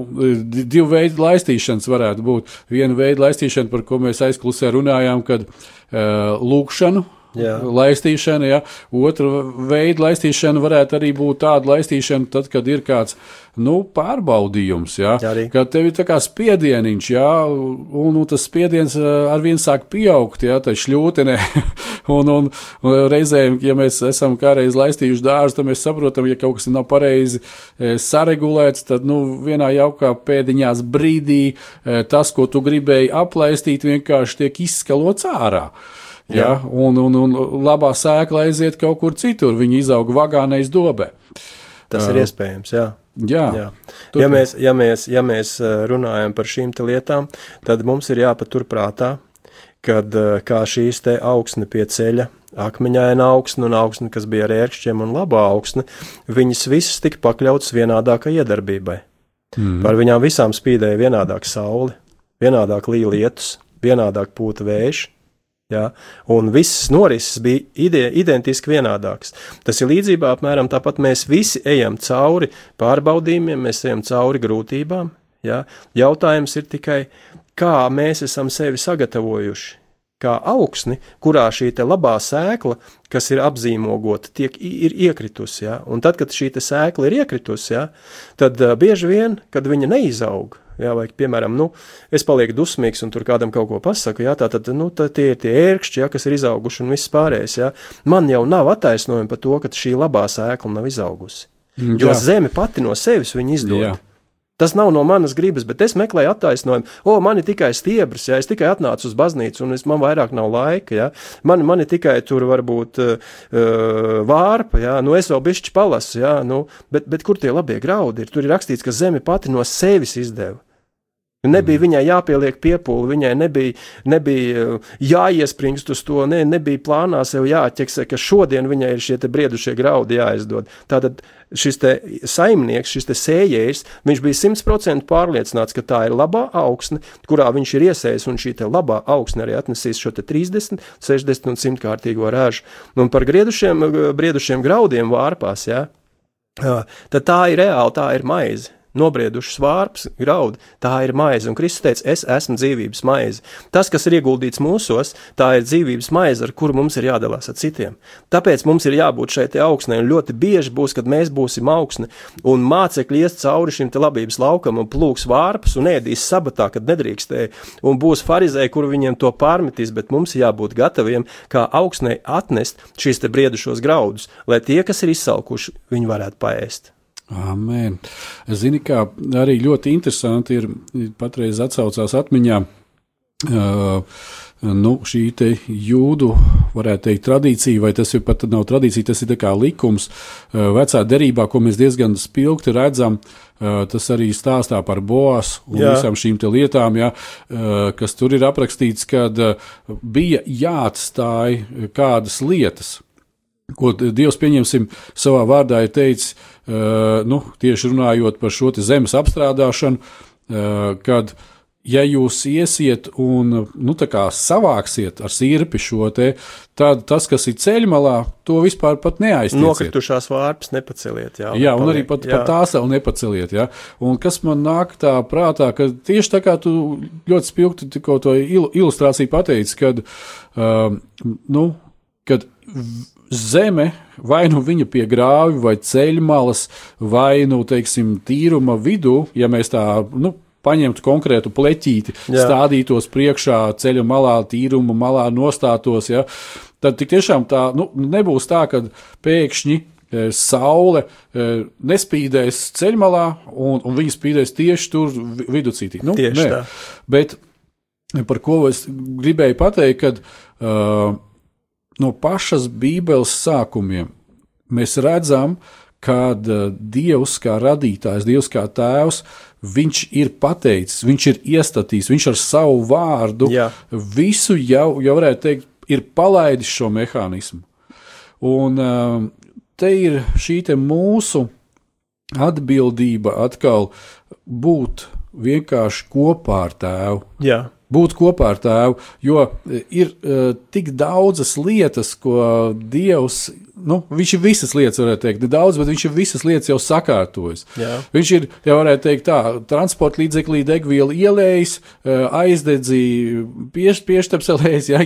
divu veidu laistīšanas varētu būt. Viena veida laistīšana, par ko mēs aizklusē runājām, kad lūkšanu, Jā. laistīšana. Ja. Otra veida laistīšana varētu arī būt tāda laistīšana, tad, kad ir kāds nu, pārbaudījums, ja, Arī. kad tev ir tā kā spiedieniņš, ja, un, un tas spiediens arvien sāk pieaugt, ja, tā šļūtenē, un, un, un reizēm, ja mēs esam kādreiz laistījuši dārzu, tad mēs saprotam, ja kaut kas nav pareizi saregulēts, tad, nu, vienā jaukā pēdiņās brīdī tas, ko tu gribēji aplaistīt, vienkārši tiek izskalots ārā. Ja, un, un, un labā sēkla aiziet kaut kur citur, viņa izaug vagā, nevis dobē. Tas uh, ir iespējams, jā. Jā, jā. Ja, mēs, ja, mēs, ja mēs runājam par šīm lietām, tad mums ir jāpaturprātā, kad kā šīs te augsne pie ceļa, akmeņaina augsne un augsne, kas bija ar ērkšķiem un labā augsne, viņas visas tika pakļautas vienādākai iedarbībai. Mm. Par viņām visām spīdēja vienādāk saule, vienādāk līja lietus, vienādāk pūta vējš, Ja? Un viss norises bija ide, identiski vienādāks. Tas ir līdzībā apmēram tāpat mēs visi ejam cauri pārbaudījumiem, mēs ejam cauri grūtībām. Ja? Jautājums ir tikai, kā mēs esam sevi sagatavojuši. Kā augsni, kurā šī labā sēkla, kas ir apzīmogota, tiek, ir iekritusi. Ja? Un tad, kad šī sēkla ir iekritusi, ja, tad bieži vien, kad viņa neizaug, Jā, vai, piemēram, nu, es palieku dusmīgs un tur kādam kaut ko pasaku, jā, tā tad, nu, tā tie ir tie ērkšķi, jā, kas ir izauguši un viss pārējais, jā. Man jau nav attaisnojumi par to, ka šī labā sēkla nav izaugusi. Mm, jo jā. zeme pati no sevis viņa izdod. Jā. Tas nav no manas gribas, bet es meklēju attaisnojumu. O, man ir tikai stiebrs, ja es tikai atnācu uz baznīcu, un es, man vairāk nav laika. Ja? Man, man ir tikai tur varbūt uh, vārpa, ja? nu es vēl bišķi palasu, ja? nu, bet, bet kur tie labie graudi ir? Tur ir rakstīts, ka zeme pati no sevis izdeva. Nebija viņai jāpieliek piepūli, viņai nebija, nebija uh, jāiespringst uz to, ne, nebija plānā sev jāķeksē, ka šodien viņai ir šie briedušie graudi jāizdod. Tātad šis saimnieks, šis sējējs, viņš bija simtprocentīgi pārliecināts, ka tā ir labā augsne, kurā viņš ir iesējis, un šī labā augsne arī atnesīs šo 30, 60 un 100 kārtīgo rāžu. Un par griedušiem, briedušiem graudiem vārpās, jā, tad tā ir reāli, tā ir maize nobriedušas vārpas, graudi, tā ir maize. Un Kristus teica, es esmu dzīvības maize. Tas, kas ir ieguldīts mūsos, tā ir dzīvības maize, ar kuru mums ir jādalās ar citiem. Tāpēc mums ir jābūt šeit augsnē, un ļoti bieži būs, kad mēs būsim augsne, un mācekļi ies cauri šim te labības laukam un plūks vārpas un ēdīs sabatā, kad nedrīkstēja, un būs farizēji, kur viņiem to pārmetīs, bet mums jābūt gataviem, kā augsnē atnest šīs te briedušos graudus, lai tie, kas ir izsalkuši, viņi varētu paēst. Amen. Zini, kā arī ļoti interesanti ir patreiz atcaucās atmiņā. Uh, nu, šī jūdu, varētu teikt, tradīcija, vai tas ir pat nav tradīcija, tas ir kā likums. Uh, vecā derībā, ko mēs diezgan spilgti redzam, uh, tas arī stāstā par boas un jā. visām šīm lietām, uh, kas tur ir aprakstīts, kad bija jāatstāj kādas lietas ko Dievs, pieņemsim, savā vārdā ir teicis, nu, tieši runājot par šo zemes apstrādāšanu, uh, kad, ja jūs iesiet un nu, savāksiet ar sirpi šo te, tad tas, kas ir ceļmalā, to vispār neaiztieciet. Nokritušās vārpas nepaceliet. Jā, jā un arī pat, jā. pat tās vēl nepaceliet. Jā. Un kas man nāk tā prātā, ka tieši tā kā tu ļoti spilgti tikko to ilustrāciju pateici, kad, uh, nu, kad zeme, vai nu viņa pie grāvja, vai ceļmalas, vai nu, teiksim, tīruma vidū, ja mēs tā, nu, paņemtu konkrētu pleķīti, Jā. stādītos priekšā ceļa malā, tīruma malā, nostātos, ja, tad tiešām tā nu, nebūs tā, ka pēkšņi e, saule e, nespīdēs ceļmalā, un, un viņa spīdēs tieši tur viducītī. Nu, tieši nē. tā. Bet par ko es gribēju pateikt, kad uh, no pašas Bībeles sākumiem mēs redzam, kad uh, Dievs kā radītājs, Dievs kā tēvs, viņš ir pateicis, viņš ir iestatījis, viņš ar savu vārdu Jā. visu jau, jau varētu teikt, ir palaidis šo mehānismu. Un uh, te ir šī te mūsu atbildība atkal būt vienkārši kopā ar tēvu. Jā būt kopā ar tēvu, jo e, ir uh, tik daudzas lietas, ko Dievs, nu, viņš ir visas lietas, varētu teikt, ne daudz, bet viņš ir visas lietas jau sakārtojis. Jā. Viņš ir, jau varētu teikt, tā, transporta līdzeklī degvielu ielējis, uh, aizdedzīja, pieš, pieštapselējis, jā,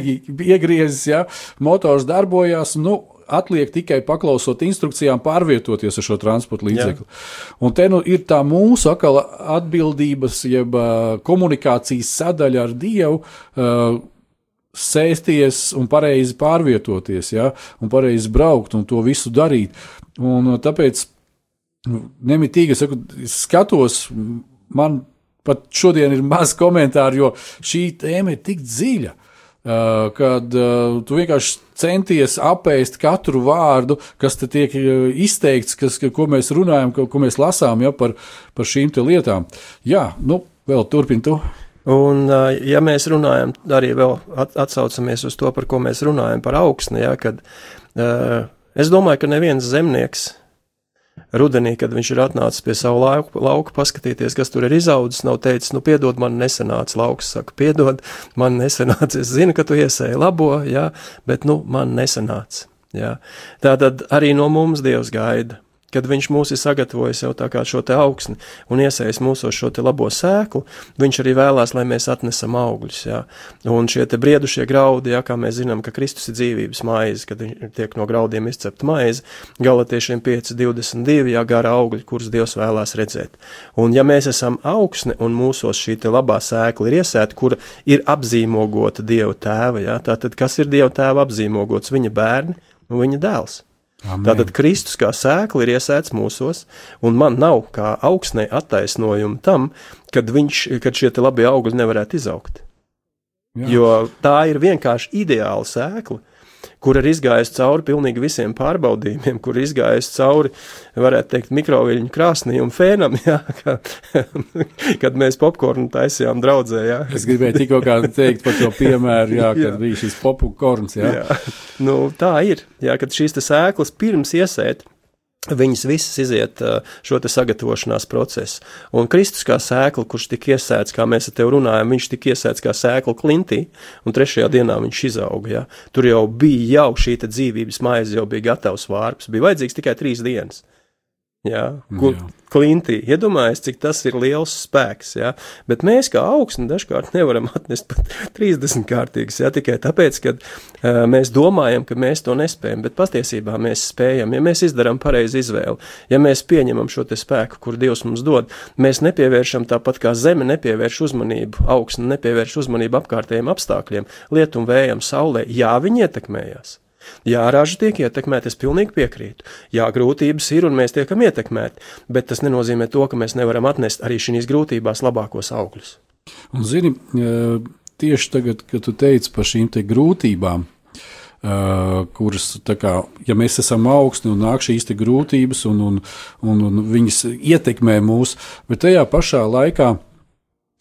iegriezis, jā, motors darbojās, nu, atliek tikai paklausot instrukcijām, pārvietoties ar šo transporta līdzekli. Jā. Un te nu ir tā mūsu akala atbildības, jeb komunikācijas sadaļa ar Dievu. Uh, Sēsties un pareizi pārvietoties, ja, un pareizi braukt un to visu darīt. Un tāpēc nu, nemitīgi es saku, skatos, man pat šodien ir maz komentāru, jo šī tēma ir tik dziļa. Uh, kad uh, tu vienkārši centies apēst katru vārdu, kas te tiek uh, izteikts, kas, ko mēs runājam, ko, ko mēs lasām ja, par, par šīm lietām. Jā, nu, vēl turpini tu. Un, ja mēs runājam, arī vēl atsaucamies uz to, par ko mēs runājam, par augsni, ja, kad es domāju, ka neviens zemnieks rudenī, kad viņš ir atnācis pie savu lauku, lauku paskatīties, kas tur ir izaudzis, nav teicis, nu, piedod, man nesanāca lauks, saka, piedod, man nesanāca, es zinu, ka tu iesēji labo, jā, bet, nu, man nesanāca, jā. Tātad arī no mums Dievs gaida kad viņš mūs ir sagatavojis jau tā kā šo te augsni un iesējis mūsos šo te labo sēklu, viņš arī vēlās, lai mēs atnesam augļus, jā. Un šie te briedušie graudi, jā, kā mēs zinām, ka Kristus ir dzīvības maize, kad tiek no graudiem izcepta maize, galatiešiem 5, 22, jā, gara augļi, kurus Dievs vēlās redzēt. Un ja mēs esam augsne un mūsos šī te labā sēkla ir iesēta, kura ir apzīmogota Dieva tēva, jā, tātad kas ir Dieva tēva apzīmogots? Viņa bērni un viņa dēls. Amen. Tātad Kristus kā sēkla ir iesēts mūsos, un man nav kā augsnē attaisnojumu tam, kad, viņš, kad šie labie augļi nevarētu izaugt. Jā. Jo tā ir vienkārši ideāla sēkla, kur ir izgājusi cauri pilnīgi visiem pārbaudījumiem, kur ir izgājusi cauri, varētu teikt, mikroviļņu krāsnī un fēnam, jā, ka, kad mēs popkornu taisījām draudzē. Jā. Es gribēju tikko teikt par to piemēru, jā, kad jā. bija šis popkorns. Jā. Jā. Nu, tā ir, jā, kad šīs sēklas pirms iesēt Viņas visas iziet šo sagatavošanās procesu. Un Kristus kā sēkla, kurš tika iesēts, kā mēs ar tevi runājam, viņš tika iesēts kā sēkla klintī, un trešajā dienā viņš izauga. Ja? Tur jau bija jau šī dzīvības maize, jau bija gatavs vārps, bija vajadzīgs tikai trīs dienas. Kur Jā. klintī. Iedomājieties, cik tas ir liels spēks. Jā. Bet mēs, kā augsni, dažkārt nevaram atnest pat 30 kārtīgas. Jā, tikai tāpēc, ka uh, mēs domājam, ka mēs to nespējam. Bet patiesībā mēs spējam, ja mēs izdarām pareizi izvēli, ja mēs pieņemam šo spēku, kur Dievs mums dod, mēs nepievēršam tāpat kā zeme, nepievērš uzmanību, augsne nepievērš uzmanību apkārtējiem apstākļiem, lietum, vējam, saulē. Jā, viņi ietekmējās. Jā, raža tiek ietekmēta, es pilnīgi piekrītu. Jā, grūtības ir un mēs tiekam ietekmēti, bet tas nenozīmē to, ka mēs nevaram atnest arī šīs grūtībās labākos augļus. Un, zini, eh, tieši tagad, kad tu teici par šīm grūtībām, Uh, kuras, kā, ja mēs esam augsti un nāk šīs grūtības, un, un, un, un viņas ietekmē mūs, bet tajā pašā laikā uh,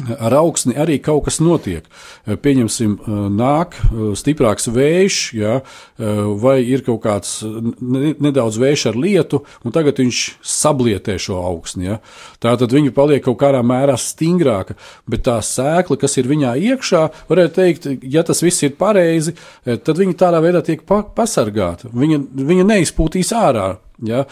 ar augsni arī kaut kas notiek. Eh, pieņemsim, eh, nāk eh, stiprāks vējš, ja, vai ir kaut kāds nedaudz vējš ar lietu, un tagad viņš sablietē šo augsni. Ja. Tā tad viņa paliek kaut kādā mērā stingrāka, bet tā sēkla, kas ir viņā iekšā, varētu teikt, ja tas viss ir pareizi, tad viņa tādā veidā tiek pasargāta. Viņa, viņa neizpūtīs ārā Ja?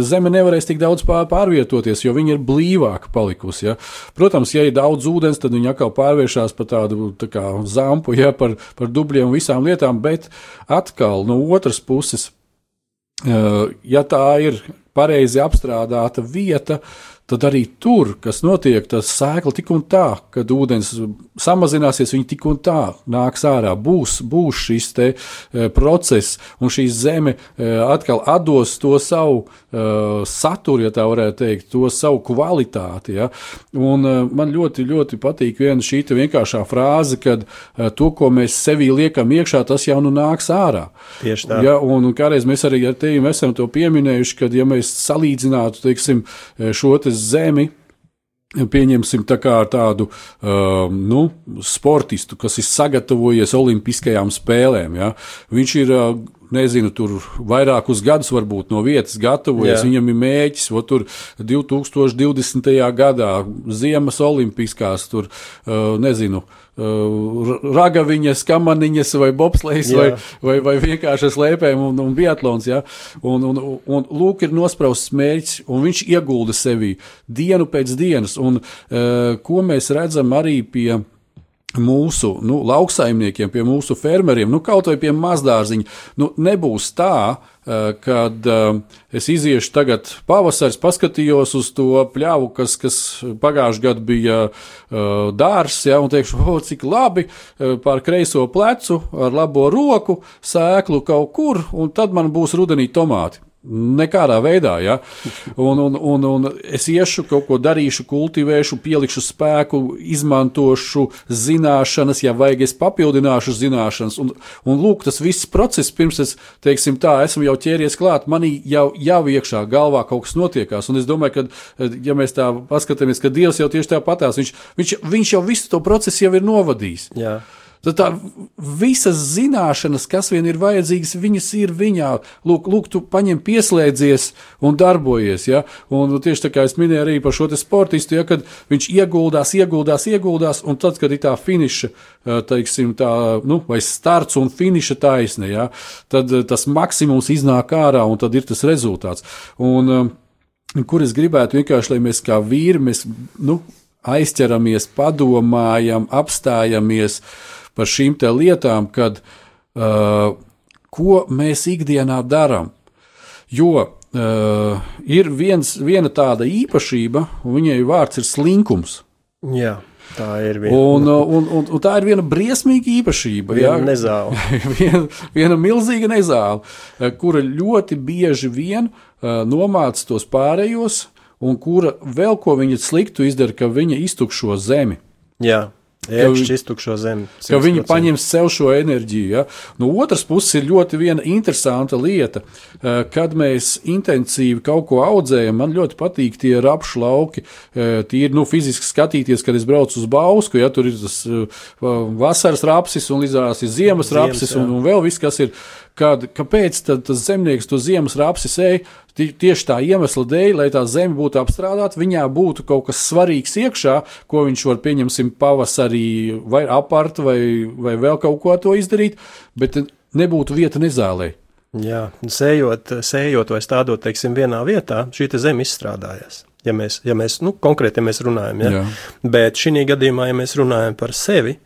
Zeme nevarēs tik daudz pārvietoties, jo viņa ir blīvāka palikusi. Ja? Protams, ja ir daudz ūdens, tad viņa atkal pārvēršas par tādu tā kā, zampu, ja? par, par dubļiem un visām lietām, bet atkal no otras puses, ja tā ir pareizi apstrādāta vieta, tad arī tur, kas notiek, tas sēkla tik un tā, kad ūdens samazināsies, viņi tik un tā nāks ārā. Būs, būs šis te, e, process, un šī zeme e, atkal atdos to savu e, saturu, ja tā varētu teikt, to savu kvalitāti. Ja? Un, e, man ļoti, ļoti patīk viena šī vienkāršā frāze, kad e, to, ko mēs sevī liekam iekšā, tas jau nu nāks ārā. Tieši tā. Ja, un, un kādreiz mēs arī ar tevi esam to pieminējuši, kad ja mēs salīdzinātu teiksim, šo te zemi. Pieņemsim tā tādu um, nu, sportistu, kas ir sagatavojies Olimpiskajām spēlēm. Ja? Viņš ir uh, nezinu, tur vairākus gadus varbūt no vietas gatavojies. Jā. Viņam ir mēģis, o tur 2020. gadā Ziemas Olimpiskās, tur nezinu. Ragaviņas, kamaniņas, vai bobslēgs, vai, vai, vai vienkārši slēpēm un, un biatlons. Ja? Un, un, un lūk, ir nosprausts mērķis, un viņš iegulda sevi dienu pēc dienas. Un, ko mēs redzam arī pie mūsu nu, lauksaimniekiem, pie mūsu fermeriem, nu, kaut vai pie mazdārziņa. Nu, nebūs tā, eh, kad uh, es iziešu tagad pavasaris, paskatījos uz to pļāvu, kas, kas pagājušajā gadā bija uh, dārs, ja, un teikšu, o, cik labi pār kreiso plecu ar labo roku sēklu kaut kur, un tad man būs rudenī tomāti. Nekādā veidā, ja. Un, un, un, un es iešu, kaut ko darīšu, kultivēšu, pielikšu spēku, izmantošu zināšanas, ja vajag, es papildināšu zināšanas. Un, un lūk, tas viss process, pirms es, teiksim, tā, esmu jau ķēries klāt, manī jau, jau iekšā galvā kaut kas notiekās. Un es domāju, ka, ja mēs tā paskatāmies, ka Dievs jau tieši tā patās, viņš, viņš, viņš jau visu to procesu jau ir novadījis. Jā. Tad tā visas zināšanas, kas vien ir vajadzīgas, viņas ir viņā. Lūk, lūk tu paņem pieslēdzies un darbojies. Ja? Un tieši tā kā es minēju arī par šo sportistu, ja, kad viņš ieguldās, ieguldās, ieguldās, un tad, kad ir tā finiša, teiksim, tā, nu, vai starts un finiša taisne, ja, tad tas maksimums iznāk ārā, un tad ir tas rezultāts. Un, kur es gribētu vienkārši, lai mēs kā vīri, mēs, nu, aizķeramies, padomājam, apstājamies, uh, par šīm lietām, kad, uh, ko mēs ikdienā darām. Jo uh, ir viens, viena tāda īpašība, un viņai vārds ir slinkums. Jā. Tā ir viena. Un, un, un, un tā ir viena briesmīga īpašība. Viena jā, nezāle. viena, viena milzīga nezāle, kura ļoti bieži vien uh, nomāca tos pārējos, un kura vēl ko viņa sliktu izdara, ka viņa iztukšo zemi. Jā. Iekšķi iztukšo zemi. 100%. Ka viņi paņem sev šo enerģiju. Ja? No otras puses, ir ļoti viena interesanta lieta, eh, kad mēs intensīvi kaut ko audzējam. Man ļoti patīk tie rapšu lauki. Eh, ir nu, fiziski skatīties, kad es braucu uz Bausku, ja tur ir tas eh, vasaras rapsis un līdzās ir ziemas, ziemas rapsis un, un vēl viss, kas ir. Kad, kāpēc tas zemnieks to ziemas rapsi sēž? Tieši tā iemesla dēļ, lai tā zeme būtu apstrādāta, viņā būtu kaut kas svarīgs iekšā, ko viņš var pieņemsim pavasarī vai apart vai, vai vēl kaut ko to izdarīt, bet nebūtu vieta nezālē. Jā, sējot, sējot vai stādot, teiksim, vienā vietā, šī zeme izstrādājās. Ja mēs, ja mēs nu, konkrēti ja mēs runājam, ja? Jā. bet šī gadījumā, ja mēs runājam par sevi,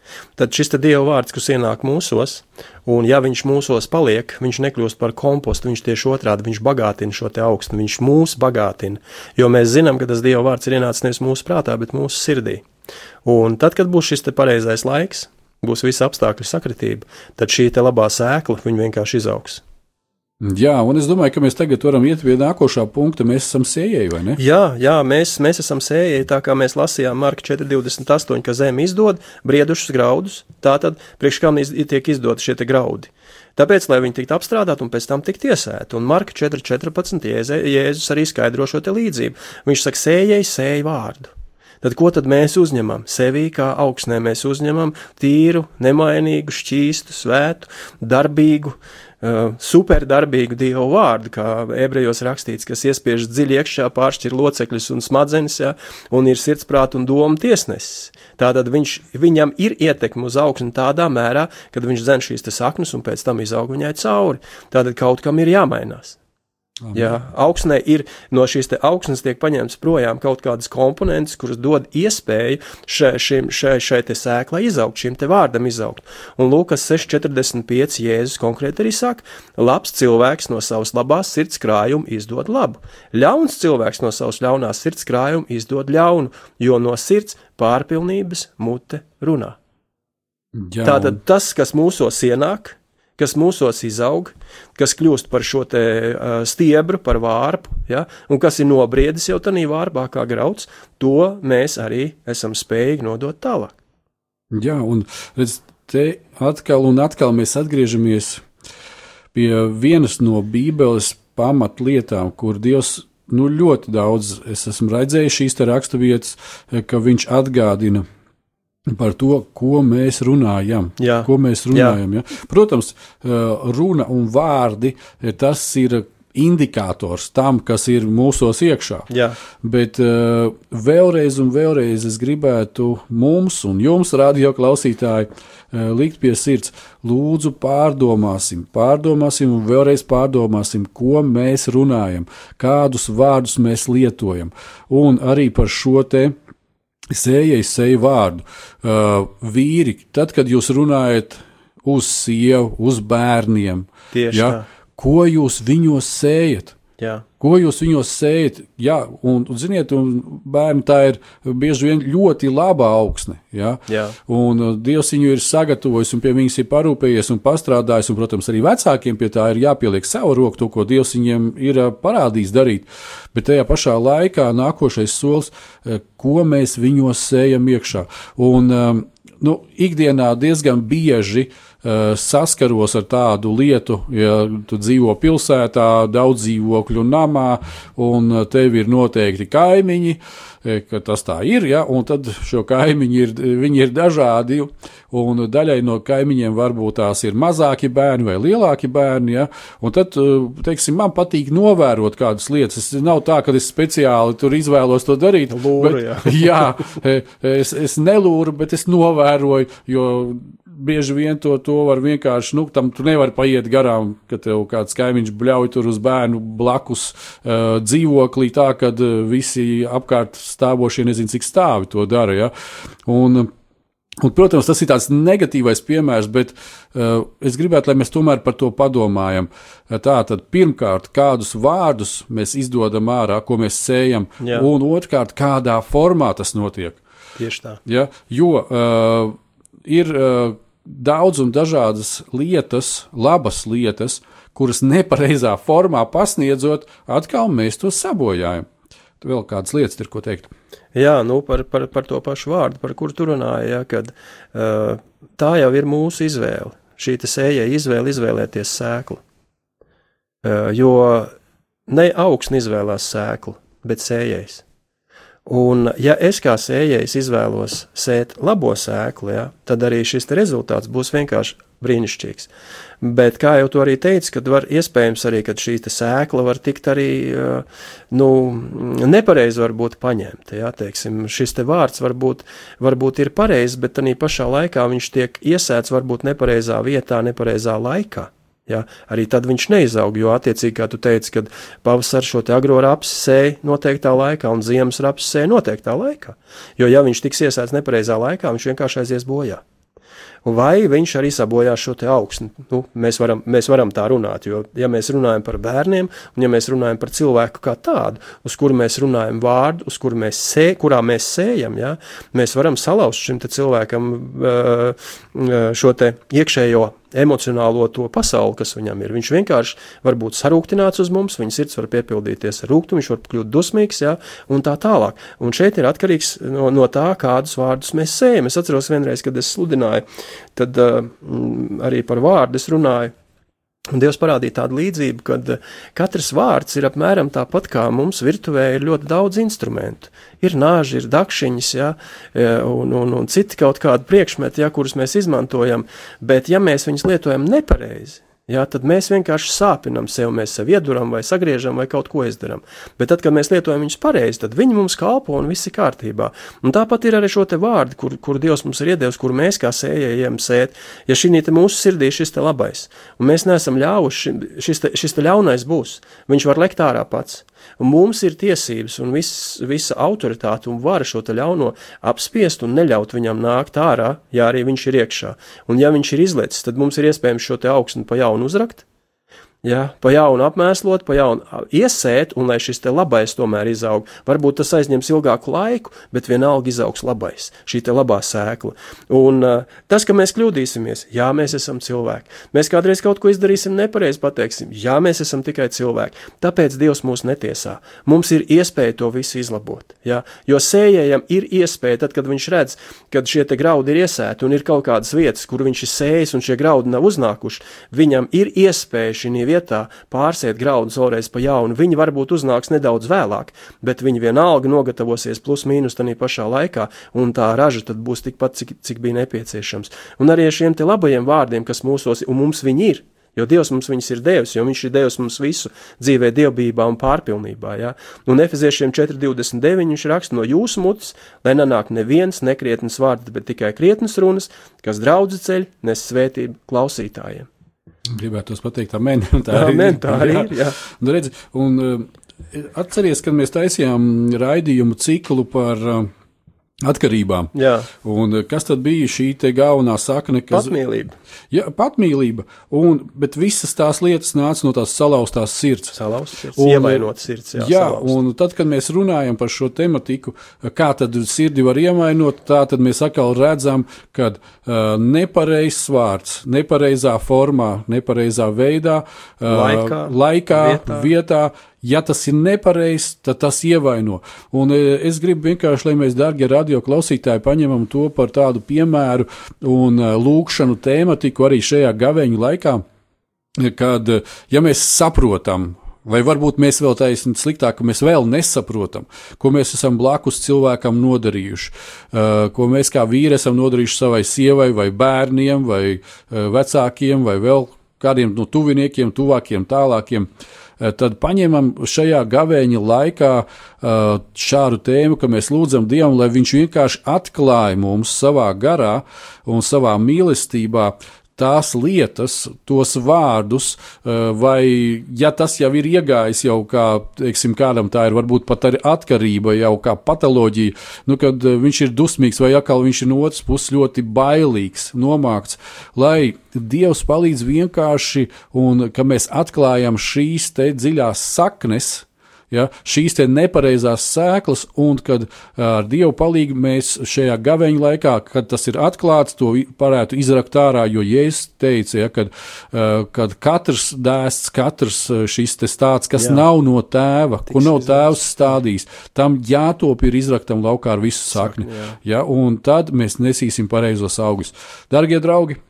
tad šis Dieva vārds, kas ienāk mūsos, un ja viņš mūsos paliek, viņš nekļūst par kompostu, viņš tieši otrādi, viņš bagātina šo te augstu, viņš mūs bagātina, jo mēs zinām, ka tas Dieva vārds ir ienācis nevis mūsu prātā, bet mūsu sirdī. Un tad, kad būs šis te pareizais laiks, būs visa apstākļu sakritība, tad šī te labā sēkla, viņa vienkārši izaugs. Jā, un es domāju, ka mēs tagad varam iet pie nākošā punkta. Mēs esam sējēji, vai ne? Jā, jā mēs, mēs esam sējēji, tā kā mēs lasījām Marka 4,28, ka zeme izdod briedušus graudus, tātad priekš kam iz, tiek izdot šie graudi. Tāpēc, lai viņi tiktu apstrādāti un pēc tam tiktu iesēti. Un Marka 4,14 Jēze, Jēzus arī skaidro šo līdzību. Viņš saka, sējēji sēj vārdu. Tad ko tad mēs uzņemam? Sevī kā augsnē mēs uzņemam tīru, nemainīgu, šķīstu, svētu, darbīgu, uh, superdarbīgu dievu vārdu, kā ebrejos rakstīts, kas iespiež dziļi iekšā, pāršķir locekļus un smadzenes, ja, un ir sirdsprāta un doma tiesnesis. Tātad viņš, viņam ir ietekme uz augstu tādā mērā, kad viņš zen šīs saknes un pēc tam izaug viņai cauri. Tātad kaut kam ir jāmainās. Jā, augsnē ir no šīs augsnes tiek paņemts projām kaut kādas komponentes, kuras dod iespēju šai, šim, šai, šai te sēklai izaugt, šim te vārdam izaugt. Un Lūkas 6,45 Jēzus konkrēti arī saka, labs cilvēks no savas labās sirds krājuma izdod labu, ļauns cilvēks no savas ļaunās sirds krājuma izdod ļaunu, jo no sirds pārpilnības mute runā. Jā, Tātad tas, kas mūsos ienāk, kas mūsos izaug, kas kļūst par šo te, uh, stiebru, par vārpu, ja, un kas ir nobriedis jau tādā vārbā kā grauds, to mēs arī esam spējīgi nodot tālāk. Jā, un redz, te atkal un atkal mēs atgriežamies pie vienas no Bībeles pamatlietām, kur Dievs nu, ļoti daudz es esmu redzējis šīs raksturvietas, ka viņš atgādina par to, ko mēs runājam. Jā. Ko mēs runājam ja? Protams, eh, runa un vārdi eh, tas ir indikators tam, kas ir mūsos iekšā. Jā. Bet uh, vēlreiz un vēlreiz es gribētu mums un jums, radio klausītāji, uh, likt pie sirds, lūdzu, pārdomāsim, pārdomāsim un vēlreiz pārdomāsim, ko mēs runājam, kādus vārdus mēs lietojam. Un arī par šo te sējai seju vārdu. Uh, vīri, tad, kad jūs runājat uz sievu, uz bērniem, Tieši ja, tā. ko jūs viņos sējat? Jā. Ko jūs viņos sējat? Jā, un, un ziniet, un bērni tā ir bieži vien ļoti laba augsne. Ja? Jā. Un uh, Dievs viņu ir sagatavojis un pie viņas ir parūpējies un pastrādājis. Un, protams, arī vecākiem pie tā ir jāpieliek savu roku, to, ko Dievs viņiem ir uh, parādījis darīt. Bet tajā pašā laikā nākošais solis, uh, ko mēs viņos sējam iekšā. Un, um, nu, ikdienā diezgan bieži uh, saskaros ar tādu lietu, ja tu dzīvo pilsētā, daudz dzīvokļu namā, un tev ir noteikti kaimiņi, ka tas tā ir, ja, un tad šo kaimiņi ir, viņi ir dažādi, un daļai no kaimiņiem varbūt tās ir mazāki bērni vai lielāki bērni, ja, un tad, teiksim, man patīk novērot kādas lietas. Es nav tā, ka es speciāli tur izvēlos to darīt. Lūru, bet, jā, es, es nelūru, bet es novēroju, jo bieži vien to, to var vienkārši, nu, tam tu nevari paiet garām, ka tev kāds kaimiņš bļauj tur uz bērnu blakus uh, dzīvoklī, tā ka uh, visi apkārt stāvošie nezinu, cik stāvi to dara. Ja? Un, Un, protams, tas ir tāds negatīvs piemērs, bet uh, es gribētu, lai mēs tomēr par to padomājam. Tā tad pirmkārt, kādus vārdus mēs izdodam ārā, ko mēs sējam, Jā. un otrkārt, kādā formā tas notiek. Tieši tā. Ja? Jo uh, ir uh, daudz un dažādas lietas, labas lietas, kuras nepareizā formā pasniedzot, atkal mēs to sabojājam. Tu vēl kādas lietas ir ko teikt? Jā, nu par, par, par to pašu vārdu, par kuru tu runāji, ja, kad uh, tā jau ir mūsu izvēle. Šī sējai izvēle izvēlēties sēklu. Uh, jo ne augsni izvēlās sēklu, bet sējais. Un, ja es kā sējējs izvēlos sēt labo sēklu, ja, tad arī šis rezultāts būs vienkārši brīnišķīgs. Bet, kā jau to arī teicu, kad var iespējams arī, ka šī sēkla var tikt arī, nu, nepareizi varbūt paņemta, ja, teiksim, šis te vārds varbūt, varbūt ir pareizs, bet tādā pašā laikā viņš tiek iesēts varbūt nepareizā vietā, nepareizā laikā. Ja, arī tad viņš neizaug, jo, attiecīgi, kā tu teici, kad pavasarī šo agro rapsi sēja noteiktā laikā un ziemas rapsi sēja noteiktā laikā. Jo, ja viņš tiks iesēts nepareizā laikā, viņš vienkārši aizies bojā vai viņš arī sabojās šo augsni. Nu, mēs, varam, mēs varam tā runāt, jo, ja mēs runājam par bērniem, un ja mēs runājam par cilvēku kā tādu, uz kuru mēs runājam vārdu, uz kuru mēs sē, kurā mēs sējam, ja, mēs varam salauzt šim cilvēkam uh, šo iekšējo emocionālo to pasauli, kas viņam ir. Viņš vienkārši var būt sarūktināts uz mums, viņa sirds var piepildīties ar rūkumu, viņš var kļūt dusmīgs, ja, un tā tālāk. Un šeit ir atkarīgs no, no tā, kādus vārdus mēs sējam. Es atceros vienreiz, kad es sludināju, tad uh, arī par vārdu es runāju. Un Dievs parādīja tādu līdzību, ka eh, katrs vārds ir apmēram tāpat kā mums virtuvē ir ļoti daudz instrumentu. Ir nāži, ir dakšiņas, ja, eh, un, un, un citi kaut kādi priekšmeti, ja, kurus mēs izmantojam, bet ja mēs viņus lietojam nepareizi, Jā, tad mēs vienkārši sāpinam sev, mēs sev ieduram, vai sagriežam, vai kaut ko izdarām. Bet tad, kad mēs lietojam viņus pareizi, tad viņi mums kalpo un viss ir kārtībā. Un tāpat ir arī šo te vārdu, kur, kur Dievs mums ir iedevis, kur mēs kā sējējiem sēt. Ja šī mūsu sirdī ir šis te labais, un mēs neesam ļāvuši, šis te, šis te ļaunais būs, viņš var lekt ārā pats. Mums ir tiesības un viss, visa autoritāte un vara šo ļauno apspiest un neļaut viņam nākt ārā, ja arī viņš ir iekšā. Un ja viņš ir izlietis, tad mums ir iespējams šo augsni pa jaunu uzrakt, Ja, pa jaunu apmēslot, pa jaunu iesēt, un lai šis labais tomēr izaug. Varbūt tas aizņems ilgāku laiku, bet vienalga izaugs labais, šī labā sēkla. Un uh, tas, ka mēs kļūdīsimies, jā, mēs esam cilvēki. Mēs kādreiz kaut ko izdarīsim nepareizi, pateiksim, jā, mēs esam tikai cilvēki. Tāpēc Dievs mūs netiesā. Mums ir iespēja to visu izlabot. Ja? Jo sējējam ir iespēja, tad, kad viņš redz, kad šie graudi ir iesēti un ir kaut kādas vietas, kur viņš ir sējis un šie graudi nav uznākuši, viņam ir iespēja šī vietā pārsēt graudus vēlreiz pa jaunu. Viņi varbūt uznāks nedaudz vēlāk, bet viņi vienalga nogatavosies plus mīnus tajā pašā laikā, un tā raža tad būs tikpat, cik, cik bija nepieciešams. Un arī ar šiem te labajiem vārdiem, kas mūsos, un mums viņi ir, Jo Dievs mums viņus ir devis, jo Viņš ir devis mums visu dzīvē, dievbijā un pārpilnībā. Ja? Un Efeziešiem 4,29 viņš raksta no jūsu mutes, lai nenāk neviens nekrietnes vārds, bet tikai krietnes runas, kas draudz ceļ, nes svētību klausītājiem. Gribētu pateikt, amen. Tā amen, tā arī ir. Jā. Nu, redzi, un, uh, atceries, kad mēs taisījām raidījumu ciklu par uh, atkarībām. Jā. Un eh, kas tad bija šī galvenā sakne? Kas... Patmīlība. Jā, patmīlība. Un, bet visas tās lietas nāca no tās salauztās sirds. Salauztas sirds, un, ievainot sirds. Jā, jā un tad, kad mēs runājam par šo tematiku, kā tad sirdi var ievainot, tā tad mēs atkal redzam, ka uh, nepareizs vārds, nepareizā formā, nepareizā veidā, uh, laikā, laikā vietā, vietā Ja tas ir nepareizs, tad tas ievaino. Un e, es gribu vienkārši, lai mēs, darbie radio klausītāji, paņemam to par tādu piemēru un e, lūkšanu tēmatiku arī šajā gaveņu laikā, kad, e, ja mēs saprotam, Vai varbūt mēs vēl taisnām sliktāk, ka mēs vēl nesaprotam, ko mēs esam blakus cilvēkam nodarījuši, ko mēs kā vīri esam nodarījuši savai sievai, vai bērniem, vai vecākiem, vai vēl kādiem no tuviniekiem, tuvākiem, tālākiem. Uh, tad paņemam šajā gavēņa laikā eh, šādu tēmu, ka mēs lūdzam Dievam, lai Viņš vienkārši atklāja mums savā garā un savā mīlestībā tās lietas, tos vārdus, eh, vai ja tas jau ir iegājis jau kā, teiksim, kādam tā ir varbūt pat arī atkarība, jau kā patoloģija, nu, kad eh, viņš ir dusmīgs vai atkal viņš ir no otras puses ļoti bailīgs, nomākts, lai Dievs palīdz vienkārši un ka mēs atklājam šīs te dziļās saknes, ja, šīs nepareizās sēklas, un kad ar Dievu palīdzību mēs šajā gaveņa laikā, kad tas ir atklāts, to varētu izrakt ārā, jo Jēzus teica, ja, kad, kad katrs dēsts, katrs šis stāsts, kas Jā. nav no tēva, Tiks ko nav tēvs stādījis, tam jātop ir izraktam laukā ar visu sakni, ja, un tad mēs nesīsim pareizos augus. Dargie draugi!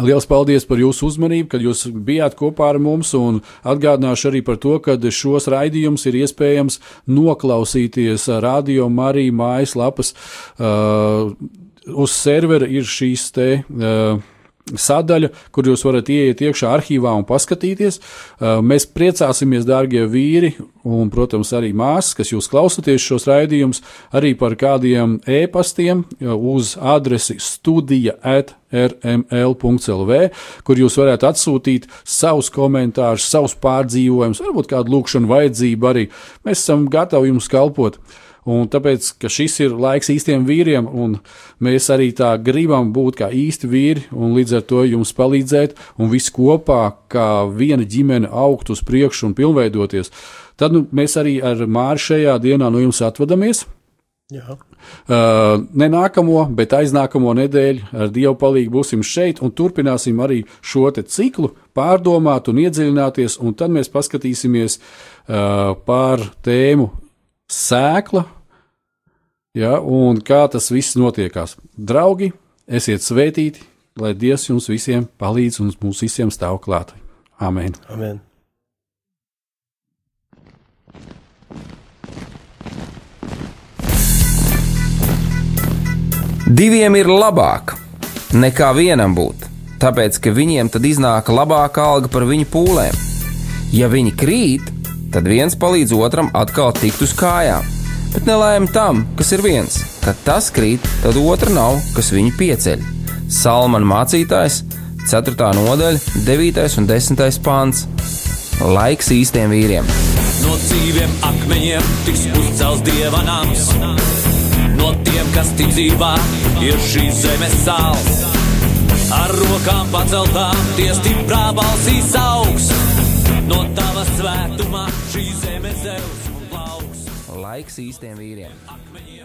Lielas paldies par jūsu uzmanību, kad jūs bijāt kopā ar mums, un atgādināšu arī par to, ka šos raidījumus ir iespējams noklausīties Radio Marija mājaslapas. Uh, uz servera ir šīs te. Uh, sadaļa, kur jūs varat ieiet iekšā arhīvā un paskatīties. Mēs priecāsimies, dārgie vīri, un, protams, arī māsas, kas jūs klausāties šos raidījumus, arī par kādiem e-pastiem uz adresi studija at rml.lv, kur jūs varētu atsūtīt savus komentārus, savus pārdzīvojumus, varbūt kādu lūkšanu vajadzību arī. Mēs esam gatavi jums kalpot. Un tāpēc, ka šis ir laiks īstiem vīriem, un mēs arī tā gribam būt kā īsti vīri, un līdz ar to jums palīdzēt, un viss kopā, kā viena ģimene augt uz priekšu un pilnveidoties, tad nu, mēs arī ar Māri šajā dienā no jums atvadamies. Jā. Uh, ne nākamo, bet aiznākamo nedēļu ar Dievu palīdzību būsim šeit un turpināsim arī šo ciklu pārdomāt un iedziļināties, un tad mēs paskatīsimies uh, par tēmu sēkla, ja, un kā tas viss notiekās. Draugi, esiet svētīti, lai Dievs jums visiem palīdz un mums visiem stāv klāt. Amen! Amen. Diviem ir labāk nekā vienam būt, tāpēc ka viņiem tad iznāk labāka alga par viņu pūlēm. Ja viņi krīt, tad viens palīdz otram atkal tikt uz kājām. Bet nelēma tam, kas ir viens, kad tas krīt, tad otra nav, kas viņu pieceļ. Salmāna mācītājs, 4. nodaļa, 9. un 10. pāns. Laiks īstiem vīriem. No dzīviem akmeņiem tiks uzcelts dieva nams. No tiem, kas tic dzīvā, ir šīs zemes sāls. Ar rokām paceltām, tie stiprā balsīs augs. No tava svētumā šī zeme zeus un plauks. Laiks īstiem vīriem. Akmeņiem